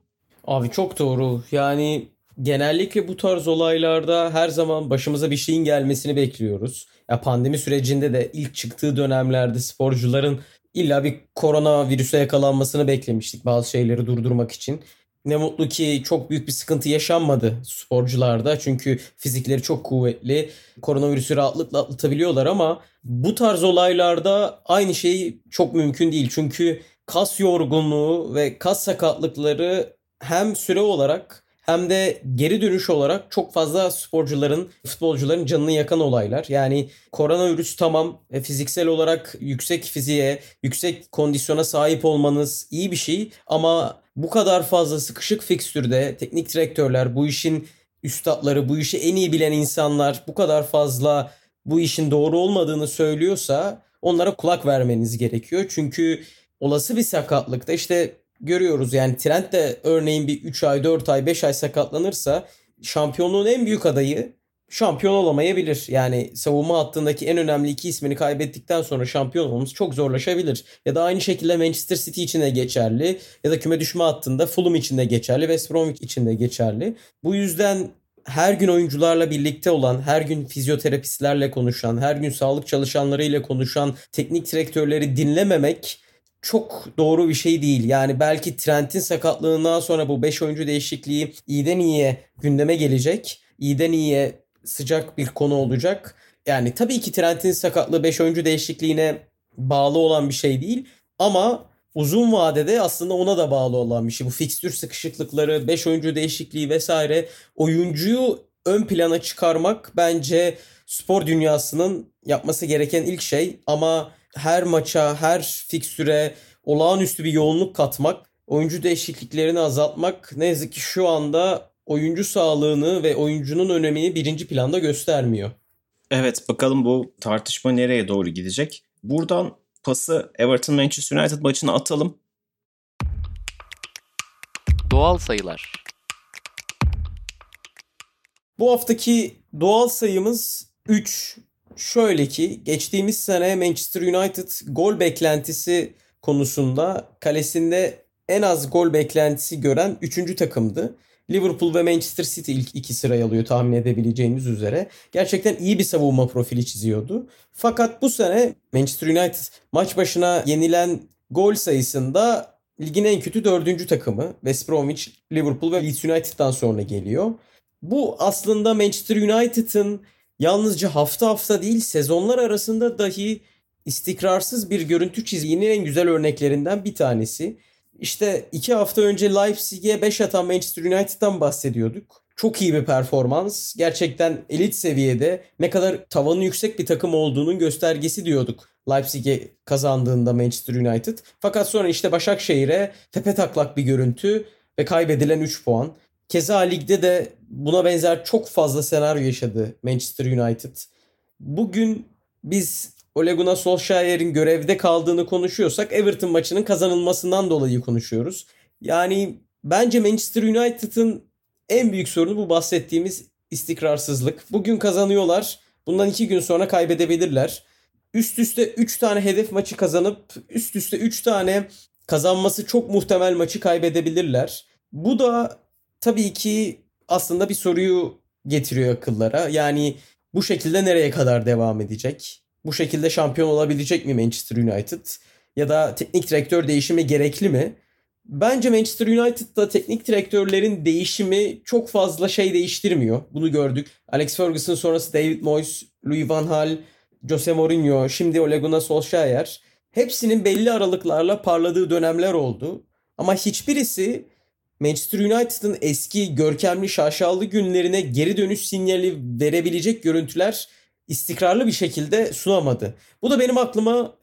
Abi çok doğru. Yani genellikle bu tarz olaylarda her zaman başımıza bir şeyin gelmesini bekliyoruz. Ya pandemi sürecinde de ilk çıktığı dönemlerde sporcuların illa bir korona virüse yakalanmasını beklemiştik bazı şeyleri durdurmak için. Ne mutlu ki çok büyük bir sıkıntı yaşanmadı sporcularda. Çünkü fizikleri çok kuvvetli. Koronavirüsü rahatlıkla atlatabiliyorlar ama bu tarz olaylarda aynı şey çok mümkün değil. Çünkü kas yorgunluğu ve kas sakatlıkları hem süre olarak hem de geri dönüş olarak çok fazla sporcuların, futbolcuların canını yakan olaylar. Yani koronavirüs tamam e, fiziksel olarak yüksek fiziğe, yüksek kondisyona sahip olmanız iyi bir şey ama bu kadar fazla sıkışık fikstürde teknik direktörler, bu işin üstadları, bu işi en iyi bilen insanlar bu kadar fazla bu işin doğru olmadığını söylüyorsa onlara kulak vermeniz gerekiyor. Çünkü olası bir sakatlıkta işte görüyoruz yani Trent de örneğin bir 3 ay, 4 ay, 5 ay sakatlanırsa şampiyonluğun en büyük adayı şampiyon olamayabilir. Yani savunma hattındaki en önemli iki ismini kaybettikten sonra şampiyon olmamız çok zorlaşabilir. Ya da aynı şekilde Manchester City için de geçerli ya da küme düşme hattında Fulham için de geçerli, West Bromwich için de geçerli. Bu yüzden her gün oyuncularla birlikte olan, her gün fizyoterapistlerle konuşan, her gün sağlık çalışanlarıyla konuşan teknik direktörleri dinlememek çok doğru bir şey değil. Yani belki Trent'in sakatlığından sonra bu 5 oyuncu değişikliği iyiden iyiye gündeme gelecek. İyiden iyiye sıcak bir konu olacak. Yani tabii ki Trent'in sakatlığı 5 oyuncu değişikliğine bağlı olan bir şey değil. Ama uzun vadede aslında ona da bağlı olan bir şey. Bu fikstür sıkışıklıkları, 5 oyuncu değişikliği vesaire oyuncuyu ön plana çıkarmak bence spor dünyasının yapması gereken ilk şey ama her maça, her fikstüre olağanüstü bir yoğunluk katmak, oyuncu değişikliklerini azaltmak ne yazık ki şu anda oyuncu sağlığını ve oyuncunun önemini birinci planda göstermiyor. Evet bakalım bu tartışma nereye doğru gidecek. Buradan pası Everton Manchester United maçına atalım. Doğal sayılar. Bu haftaki doğal sayımız 3. Şöyle ki geçtiğimiz sene Manchester United gol beklentisi konusunda kalesinde en az gol beklentisi gören 3. takımdı. Liverpool ve Manchester City ilk iki sırayı alıyor tahmin edebileceğiniz üzere. Gerçekten iyi bir savunma profili çiziyordu. Fakat bu sene Manchester United maç başına yenilen gol sayısında ligin en kötü dördüncü takımı. West Bromwich, Liverpool ve Leeds United'dan sonra geliyor. Bu aslında Manchester United'ın yalnızca hafta hafta değil sezonlar arasında dahi istikrarsız bir görüntü çizginin en güzel örneklerinden bir tanesi. İşte iki hafta önce Leipzig'e 5 atan Manchester United'dan bahsediyorduk. Çok iyi bir performans. Gerçekten elit seviyede ne kadar tavanı yüksek bir takım olduğunun göstergesi diyorduk. Leipzig'e kazandığında Manchester United. Fakat sonra işte Başakşehir'e tepe taklak bir görüntü ve kaybedilen 3 puan. Keza ligde de buna benzer çok fazla senaryo yaşadı Manchester United. Bugün biz Ole Gunnar Solskjaer'in görevde kaldığını konuşuyorsak Everton maçının kazanılmasından dolayı konuşuyoruz. Yani bence Manchester United'ın en büyük sorunu bu bahsettiğimiz istikrarsızlık. Bugün kazanıyorlar. Bundan iki gün sonra kaybedebilirler. Üst üste 3 tane hedef maçı kazanıp üst üste 3 tane kazanması çok muhtemel maçı kaybedebilirler. Bu da tabii ki aslında bir soruyu getiriyor akıllara. Yani bu şekilde nereye kadar devam edecek? bu şekilde şampiyon olabilecek mi Manchester United? Ya da teknik direktör değişimi gerekli mi? Bence Manchester United'da teknik direktörlerin değişimi çok fazla şey değiştirmiyor. Bunu gördük. Alex Ferguson sonrası David Moyes, Louis van Gaal, Jose Mourinho, şimdi Ole Gunnar Solskjaer. Hepsinin belli aralıklarla parladığı dönemler oldu. Ama hiçbirisi Manchester United'ın eski görkemli şaşalı günlerine geri dönüş sinyali verebilecek görüntüler istikrarlı bir şekilde sunamadı. Bu da benim aklıma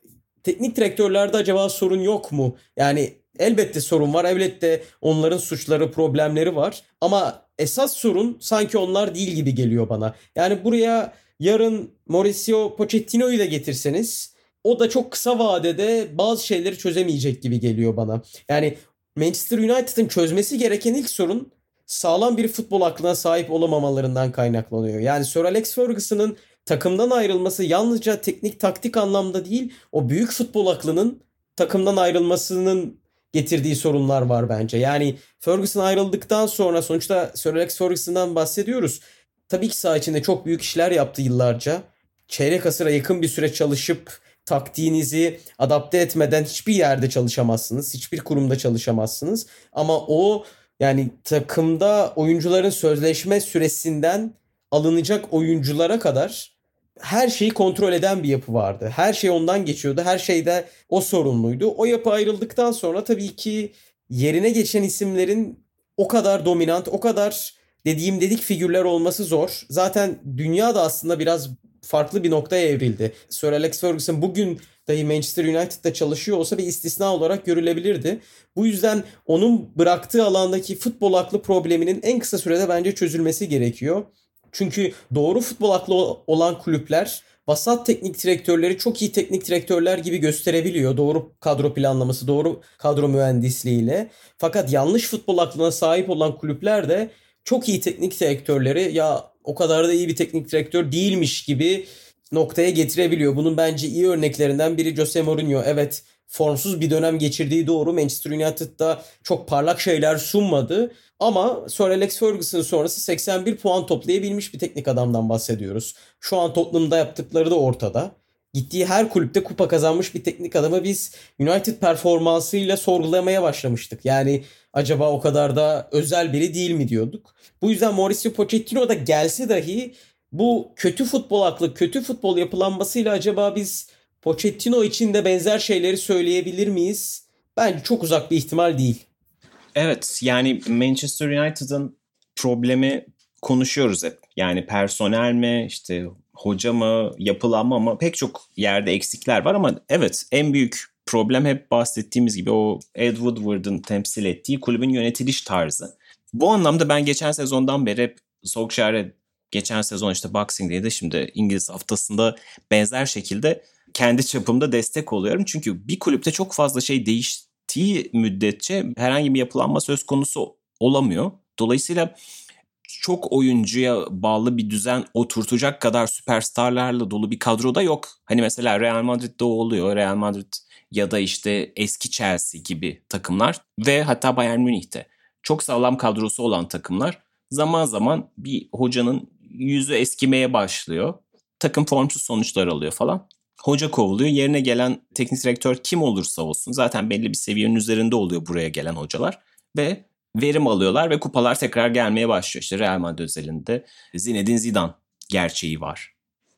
teknik direktörlerde acaba sorun yok mu? Yani elbette sorun var. Elbette onların suçları, problemleri var. Ama esas sorun sanki onlar değil gibi geliyor bana. Yani buraya yarın Mauricio Pochettino'yu da getirseniz o da çok kısa vadede bazı şeyleri çözemeyecek gibi geliyor bana. Yani Manchester United'ın çözmesi gereken ilk sorun sağlam bir futbol aklına sahip olamamalarından kaynaklanıyor. Yani Sir Alex Ferguson'ın takımdan ayrılması yalnızca teknik taktik anlamda değil o büyük futbol aklının takımdan ayrılmasının getirdiği sorunlar var bence. Yani Ferguson ayrıldıktan sonra sonuçta Sir Alex Ferguson'dan bahsediyoruz. Tabii ki saha içinde çok büyük işler yaptı yıllarca. Çeyrek asıra yakın bir süre çalışıp taktiğinizi adapte etmeden hiçbir yerde çalışamazsınız. Hiçbir kurumda çalışamazsınız. Ama o yani takımda oyuncuların sözleşme süresinden alınacak oyunculara kadar her şeyi kontrol eden bir yapı vardı. Her şey ondan geçiyordu. Her şeyde o sorumluydu. O yapı ayrıldıktan sonra tabii ki yerine geçen isimlerin o kadar dominant, o kadar dediğim dedik figürler olması zor. Zaten dünya da aslında biraz farklı bir noktaya evrildi. Sir Alex Ferguson bugün dahi Manchester United'da çalışıyor olsa bir istisna olarak görülebilirdi. Bu yüzden onun bıraktığı alandaki futbol aklı probleminin en kısa sürede bence çözülmesi gerekiyor. Çünkü doğru futbol aklı olan kulüpler vasat teknik direktörleri çok iyi teknik direktörler gibi gösterebiliyor. Doğru kadro planlaması, doğru kadro mühendisliğiyle. Fakat yanlış futbol aklına sahip olan kulüpler de çok iyi teknik direktörleri ya o kadar da iyi bir teknik direktör değilmiş gibi noktaya getirebiliyor. Bunun bence iyi örneklerinden biri Jose Mourinho. Evet formsuz bir dönem geçirdiği doğru. Manchester United'da çok parlak şeyler sunmadı. Ama Sir Alex Ferguson sonrası 81 puan toplayabilmiş bir teknik adamdan bahsediyoruz. Şu an Tottenham'da yaptıkları da ortada. Gittiği her kulüpte kupa kazanmış bir teknik adamı biz United performansıyla sorgulamaya başlamıştık. Yani acaba o kadar da özel biri değil mi diyorduk. Bu yüzden Mauricio Pochettino da gelse dahi bu kötü futbol aklı, kötü futbol yapılanmasıyla acaba biz Pochettino için de benzer şeyleri söyleyebilir miyiz? Bence çok uzak bir ihtimal değil. Evet yani Manchester United'ın problemi konuşuyoruz hep. Yani personel mi, işte hoca mı, yapılanma mı pek çok yerde eksikler var ama evet en büyük problem hep bahsettiğimiz gibi o Ed Woodward'ın temsil ettiği kulübün yönetiliş tarzı. Bu anlamda ben geçen sezondan beri hep Solskjaer'e geçen sezon işte Boxing Day'de şimdi İngiliz haftasında benzer şekilde kendi çapımda destek oluyorum. Çünkü bir kulüpte çok fazla şey değiştiği müddetçe herhangi bir yapılanma söz konusu olamıyor. Dolayısıyla çok oyuncuya bağlı bir düzen oturtacak kadar süperstarlarla dolu bir kadroda yok. Hani mesela Real Madrid'de oluyor. Real Madrid ya da işte eski Chelsea gibi takımlar ve hatta Bayern Münih'te çok sağlam kadrosu olan takımlar zaman zaman bir hocanın yüzü eskimeye başlıyor. Takım formsuz sonuçlar alıyor falan. Hoca kovuluyor. Yerine gelen teknik direktör kim olursa olsun zaten belli bir seviyenin üzerinde oluyor buraya gelen hocalar ve verim alıyorlar ve kupalar tekrar gelmeye başlıyor. İşte Real Madrid özelinde Zinedine Zidane gerçeği var.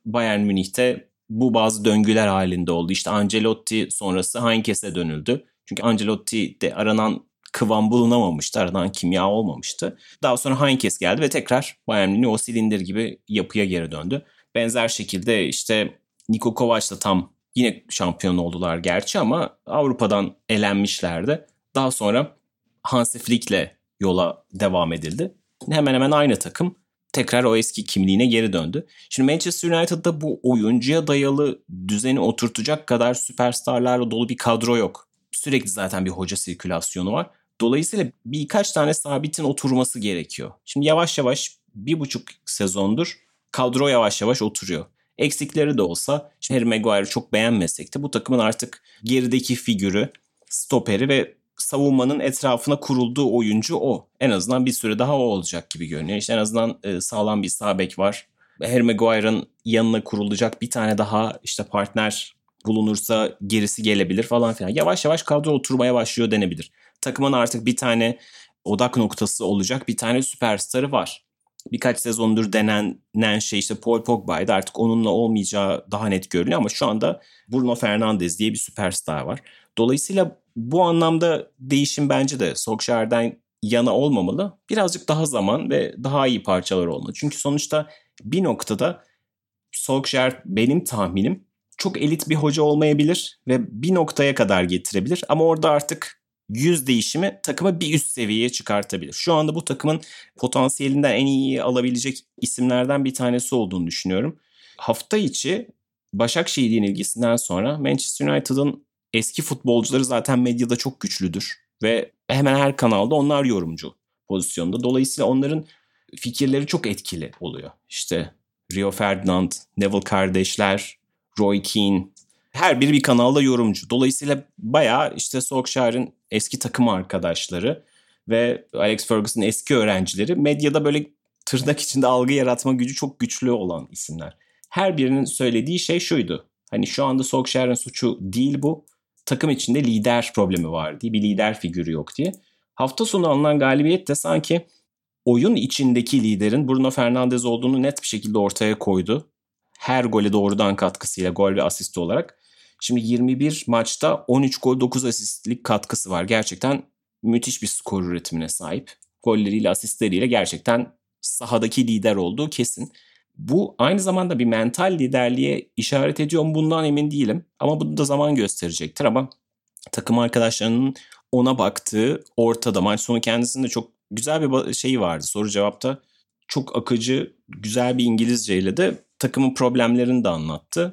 Bayern Münih'te bu bazı döngüler halinde oldu. İşte Ancelotti sonrası Heinkes'e dönüldü. Çünkü Ancelotti'de aranan kıvam bulunamamıştı. Aradan kimya olmamıştı. Daha sonra Heinkes geldi ve tekrar Bayern Münih o silindir gibi yapıya geri döndü. Benzer şekilde işte Niko Kovac da tam yine şampiyon oldular gerçi ama Avrupa'dan elenmişlerdi. Daha sonra Hansi Flick'le yola devam edildi. Hemen hemen aynı takım tekrar o eski kimliğine geri döndü. Şimdi Manchester United'da bu oyuncuya dayalı düzeni oturtacak kadar süperstarlarla dolu bir kadro yok. Sürekli zaten bir hoca sirkülasyonu var. Dolayısıyla birkaç tane sabitin oturması gerekiyor. Şimdi yavaş yavaş bir buçuk sezondur kadro yavaş yavaş oturuyor. Eksikleri de olsa Harry Maguire'ı çok beğenmesek de bu takımın artık gerideki figürü, stoperi ve savunmanın etrafına kurulduğu oyuncu o. En azından bir süre daha o olacak gibi görünüyor. İşte en azından e, sağlam bir sağ bek var. Harry Maguire'ın yanına kurulacak bir tane daha işte partner bulunursa gerisi gelebilir falan filan. Yavaş yavaş kadro oturmaya başlıyor denebilir. Takımın artık bir tane odak noktası olacak bir tane süperstarı var. Birkaç sezondur denenen şey işte Paul Pogba'ydı. Artık onunla olmayacağı daha net görünüyor ama şu anda Bruno Fernandes diye bir süperstar var. Dolayısıyla bu anlamda değişim bence de Solskjaer'den yana olmamalı. Birazcık daha zaman ve daha iyi parçalar olmalı. Çünkü sonuçta bir noktada Solskjaer benim tahminim çok elit bir hoca olmayabilir ve bir noktaya kadar getirebilir ama orada artık yüz değişimi takımı bir üst seviyeye çıkartabilir. Şu anda bu takımın potansiyelinden en iyi alabilecek isimlerden bir tanesi olduğunu düşünüyorum. Hafta içi Başakşehir'in ilgisinden sonra Manchester United'ın eski futbolcuları zaten medyada çok güçlüdür ve hemen her kanalda onlar yorumcu pozisyonda. Dolayısıyla onların fikirleri çok etkili oluyor. İşte Rio Ferdinand, Neville kardeşler, Roy Keane her biri bir kanalda yorumcu. Dolayısıyla bayağı işte Solskjaer'in eski takım arkadaşları ve Alex Ferguson'ın eski öğrencileri medyada böyle tırnak içinde algı yaratma gücü çok güçlü olan isimler. Her birinin söylediği şey şuydu. Hani şu anda Solskjaer'in suçu değil bu takım içinde lider problemi var diye bir lider figürü yok diye. Hafta sonu alınan galibiyet de sanki oyun içindeki liderin Bruno Fernandes olduğunu net bir şekilde ortaya koydu. Her gole doğrudan katkısıyla gol ve asist olarak. Şimdi 21 maçta 13 gol 9 asistlik katkısı var. Gerçekten müthiş bir skor üretimine sahip. golleriyle, asistleriyle gerçekten sahadaki lider olduğu kesin. Bu aynı zamanda bir mental liderliğe işaret ediyor mu bundan emin değilim. Ama bunu da zaman gösterecektir ama takım arkadaşlarının ona baktığı ortada. Maç sonu kendisinde çok güzel bir şeyi vardı soru cevapta. Çok akıcı, güzel bir İngilizceyle de takımın problemlerini de anlattı.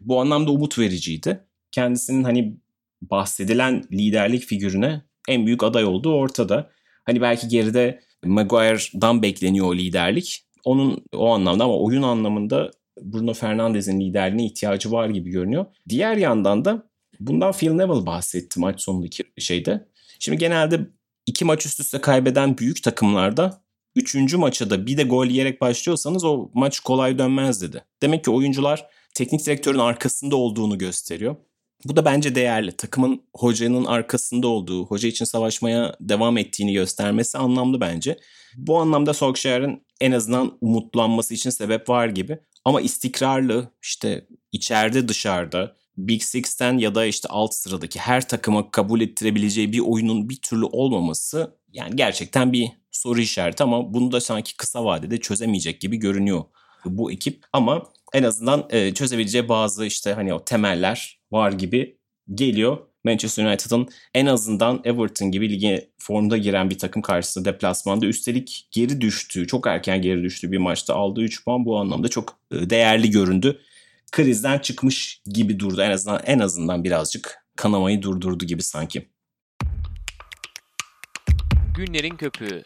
Bu anlamda umut vericiydi. Kendisinin hani bahsedilen liderlik figürüne en büyük aday olduğu ortada. Hani belki geride Maguire'dan bekleniyor o liderlik. Onun o anlamda ama oyun anlamında Bruno Fernandes'in liderliğine ihtiyacı var gibi görünüyor. Diğer yandan da bundan Phil Neville bahsetti maç sonundaki şeyde. Şimdi genelde iki maç üst üste kaybeden büyük takımlarda üçüncü maça da bir de gol yiyerek başlıyorsanız o maç kolay dönmez dedi. Demek ki oyuncular teknik direktörün arkasında olduğunu gösteriyor. Bu da bence değerli. Takımın hocanın arkasında olduğu, hoca için savaşmaya devam ettiğini göstermesi anlamlı bence. Bu anlamda Solskjaer'in en azından umutlanması için sebep var gibi. Ama istikrarlı, işte içeride dışarıda, Big Six'ten ya da işte alt sıradaki her takıma kabul ettirebileceği bir oyunun bir türlü olmaması yani gerçekten bir soru işareti ama bunu da sanki kısa vadede çözemeyecek gibi görünüyor bu ekip. Ama en azından çözebileceği bazı işte hani o temeller var gibi geliyor. Manchester United'ın en azından Everton gibi lige formda giren bir takım karşısında deplasmanda üstelik geri düştüğü, çok erken geri düştüğü bir maçta aldığı 3 puan bu anlamda çok e, değerli göründü. Krizden çıkmış gibi durdu. En azından en azından birazcık kanamayı durdurdu gibi sanki. Günlerin köpüğü.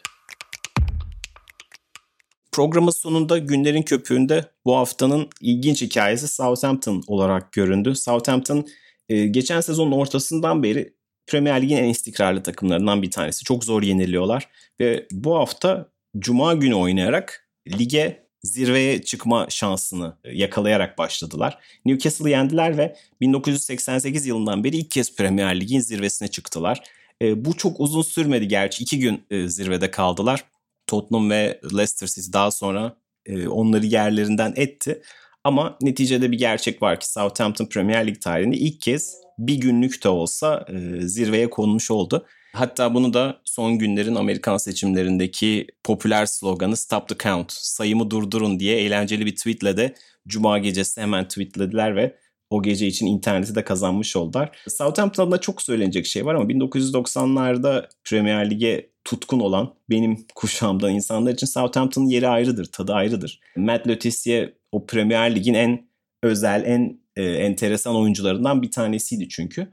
Programın sonunda günlerin köpüğünde bu haftanın ilginç hikayesi Southampton olarak göründü. Southampton e, geçen sezonun ortasından beri Premier Lig'in en istikrarlı takımlarından bir tanesi. Çok zor yeniliyorlar ve bu hafta Cuma günü oynayarak lige zirveye çıkma şansını yakalayarak başladılar. Newcastle'ı yendiler ve 1988 yılından beri ilk kez Premier Lig'in zirvesine çıktılar. E, bu çok uzun sürmedi gerçi. iki gün e, zirvede kaldılar. Tottenham ve Leicester City daha sonra e, onları yerlerinden etti. Ama neticede bir gerçek var ki Southampton Premier Lig tarihinde ilk kez bir günlük de olsa e, zirveye konmuş oldu. Hatta bunu da son günlerin Amerikan seçimlerindeki popüler sloganı Stop the Count, sayımı durdurun diye eğlenceli bir tweetle de Cuma gecesi hemen tweetlediler ve o gece için interneti de kazanmış oldular. Southampton'da çok söylenecek şey var ama 1990'larda Premier Lig'e tutkun olan benim kuşağımdan insanlar için Southampton'ın yeri ayrıdır, tadı ayrıdır. Matt Letitia o Premier Lig'in en özel, en e, enteresan oyuncularından bir tanesiydi çünkü.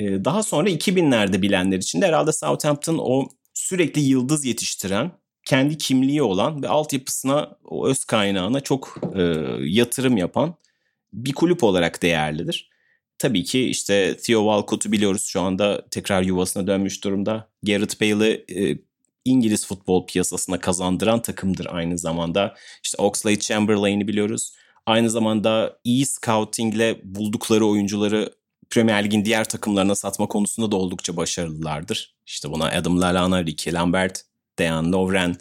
E, daha sonra 2000'lerde bilenler için de herhalde Southampton o sürekli yıldız yetiştiren, kendi kimliği olan ve altyapısına, o öz kaynağına çok e, yatırım yapan bir kulüp olarak değerlidir. Tabii ki işte Theo Walcott'u biliyoruz şu anda tekrar yuvasına dönmüş durumda. Gareth Bale'ı e, İngiliz futbol piyasasına kazandıran takımdır aynı zamanda. İşte Oxlade Chamberlain'i biliyoruz. Aynı zamanda iyi scoutingle buldukları oyuncuları Premier Lig'in diğer takımlarına satma konusunda da oldukça başarılılardır. İşte buna Adam Lallana, Ricky Lambert, Dejan Lovren,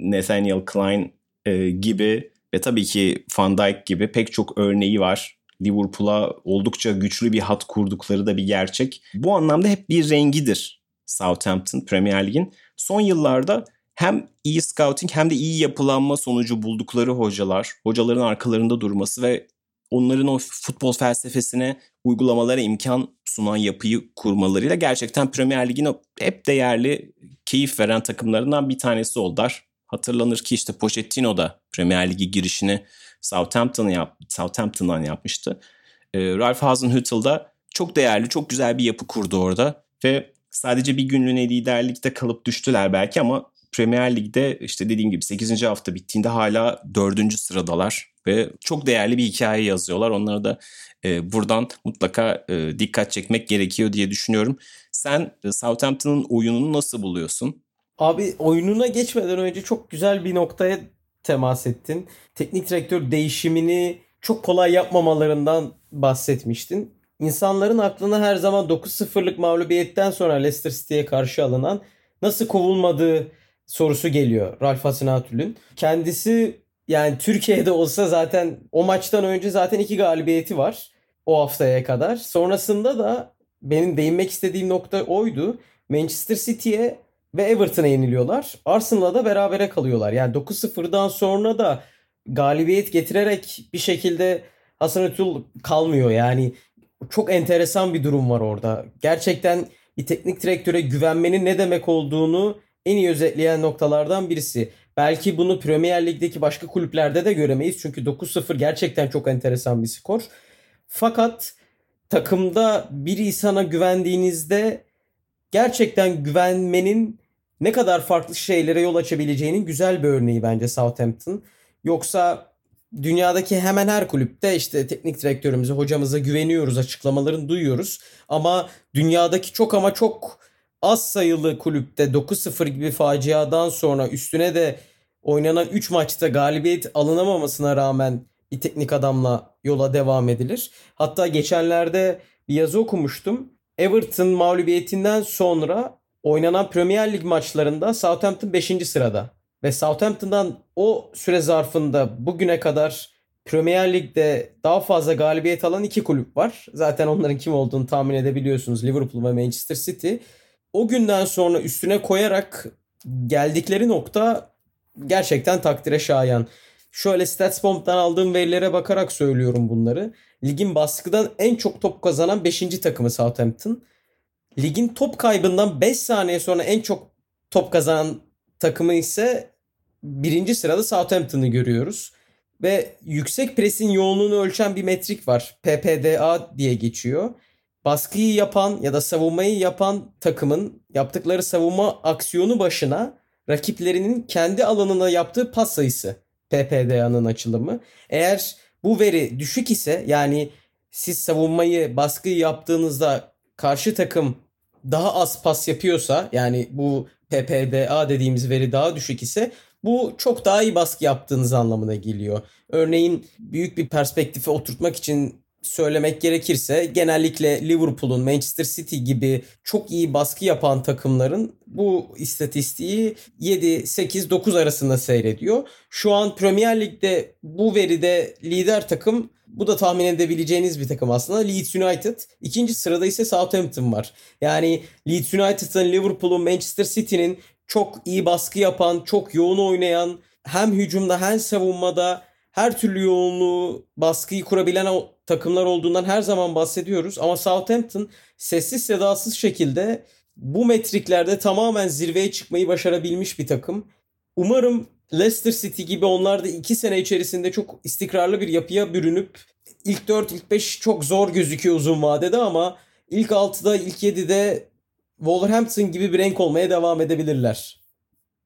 Nathaniel Klein e, gibi ve tabii ki Van Dijk gibi pek çok örneği var. Liverpool'a oldukça güçlü bir hat kurdukları da bir gerçek. Bu anlamda hep bir rengidir Southampton Premier Lig'in. Son yıllarda hem iyi scouting hem de iyi yapılanma sonucu buldukları hocalar, hocaların arkalarında durması ve onların o futbol felsefesine uygulamalara imkan sunan yapıyı kurmalarıyla gerçekten Premier Lig'in hep değerli, keyif veren takımlarından bir tanesi oldular. Hatırlanır ki işte Pochettino da Premier Lig'e girişini Southampton'dan yap, Southampton'dan yapmıştı. E, Ralph Hasenhüttl da çok değerli, çok güzel bir yapı kurdu orada ve sadece bir günlüğüne liderlikte kalıp düştüler belki ama Premier Lig'de işte dediğim gibi 8. hafta bittiğinde hala 4. sıradalar ve çok değerli bir hikaye yazıyorlar. Onlara da e, buradan mutlaka e, dikkat çekmek gerekiyor diye düşünüyorum. Sen e, Southampton'ın oyununu nasıl buluyorsun? Abi oyununa geçmeden önce çok güzel bir noktaya temas ettin. Teknik direktör değişimini çok kolay yapmamalarından bahsetmiştin. İnsanların aklına her zaman 9-0'lık mağlubiyetten sonra Leicester City'ye karşı alınan nasıl kovulmadığı sorusu geliyor Ralf Hasenhüttl'ün. Kendisi yani Türkiye'de olsa zaten o maçtan önce zaten iki galibiyeti var o haftaya kadar. Sonrasında da benim değinmek istediğim nokta oydu. Manchester City'ye ve Everton'a yeniliyorlar. Arsenal'la da berabere kalıyorlar. Yani 9-0'dan sonra da galibiyet getirerek bir şekilde Hasan Ötül kalmıyor. Yani çok enteresan bir durum var orada. Gerçekten bir teknik direktöre güvenmenin ne demek olduğunu en iyi özetleyen noktalardan birisi. Belki bunu Premier Lig'deki başka kulüplerde de göremeyiz. Çünkü 9-0 gerçekten çok enteresan bir skor. Fakat takımda bir insana güvendiğinizde gerçekten güvenmenin ne kadar farklı şeylere yol açabileceğinin güzel bir örneği bence Southampton. Yoksa dünyadaki hemen her kulüpte işte teknik direktörümüze, hocamıza güveniyoruz açıklamalarını duyuyoruz. Ama dünyadaki çok ama çok az sayılı kulüpte 9-0 gibi faciadan sonra üstüne de oynanan 3 maçta galibiyet alınamamasına rağmen bir teknik adamla yola devam edilir. Hatta geçenlerde bir yazı okumuştum. Everton mağlubiyetinden sonra oynanan Premier Lig maçlarında Southampton 5. sırada. Ve Southampton'dan o süre zarfında bugüne kadar Premier Lig'de daha fazla galibiyet alan iki kulüp var. Zaten onların kim olduğunu tahmin edebiliyorsunuz. Liverpool ve Manchester City. O günden sonra üstüne koyarak geldikleri nokta gerçekten takdire şayan. Şöyle StatsBomb'dan aldığım verilere bakarak söylüyorum bunları. Ligin baskıdan en çok top kazanan 5. takımı Southampton. Ligin top kaybından 5 saniye sonra en çok top kazanan takımı ise birinci sırada Southampton'ı görüyoruz. Ve yüksek presin yoğunluğunu ölçen bir metrik var. PPDA diye geçiyor. Baskıyı yapan ya da savunmayı yapan takımın yaptıkları savunma aksiyonu başına rakiplerinin kendi alanına yaptığı pas sayısı. PPDA'nın açılımı. Eğer bu veri düşük ise yani siz savunmayı baskıyı yaptığınızda karşı takım daha az pas yapıyorsa yani bu PPDA dediğimiz veri daha düşük ise bu çok daha iyi baskı yaptığınız anlamına geliyor. Örneğin büyük bir perspektife oturtmak için söylemek gerekirse genellikle Liverpool'un, Manchester City gibi çok iyi baskı yapan takımların bu istatistiği 7, 8, 9 arasında seyrediyor. Şu an Premier Lig'de bu veride lider takım bu da tahmin edebileceğiniz bir takım aslında. Leeds United. İkinci sırada ise Southampton var. Yani Leeds United'ın, Liverpool'un, Manchester City'nin çok iyi baskı yapan, çok yoğun oynayan, hem hücumda hem savunmada her türlü yoğunluğu, baskıyı kurabilen takımlar olduğundan her zaman bahsediyoruz. Ama Southampton sessiz sedasız şekilde bu metriklerde tamamen zirveye çıkmayı başarabilmiş bir takım. Umarım Leicester City gibi onlar da 2 sene içerisinde çok istikrarlı bir yapıya bürünüp ilk 4 ilk 5 çok zor gözüküyor uzun vadede ama ilk 6'da ilk 7'de Wolverhampton gibi bir renk olmaya devam edebilirler.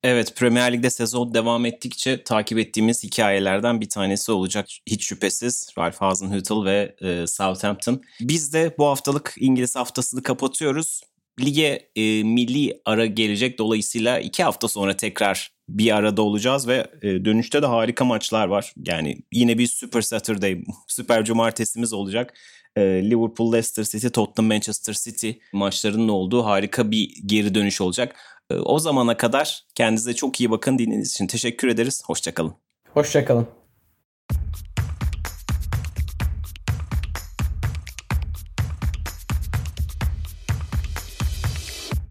Evet Premier Lig'de sezon devam ettikçe takip ettiğimiz hikayelerden bir tanesi olacak hiç şüphesiz Ralph Hasenhüttl ve e, Southampton. Biz de bu haftalık İngiliz haftasını kapatıyoruz. Lige e, milli ara gelecek dolayısıyla iki hafta sonra tekrar bir arada olacağız ve e, dönüşte de harika maçlar var. Yani yine bir Super Saturday, Süper Cumartesimiz olacak. E, Liverpool, Leicester City, Tottenham, Manchester City maçlarının olduğu harika bir geri dönüş olacak. E, o zamana kadar kendinize çok iyi bakın dinlediğiniz için teşekkür ederiz. Hoşçakalın. Hoşçakalın.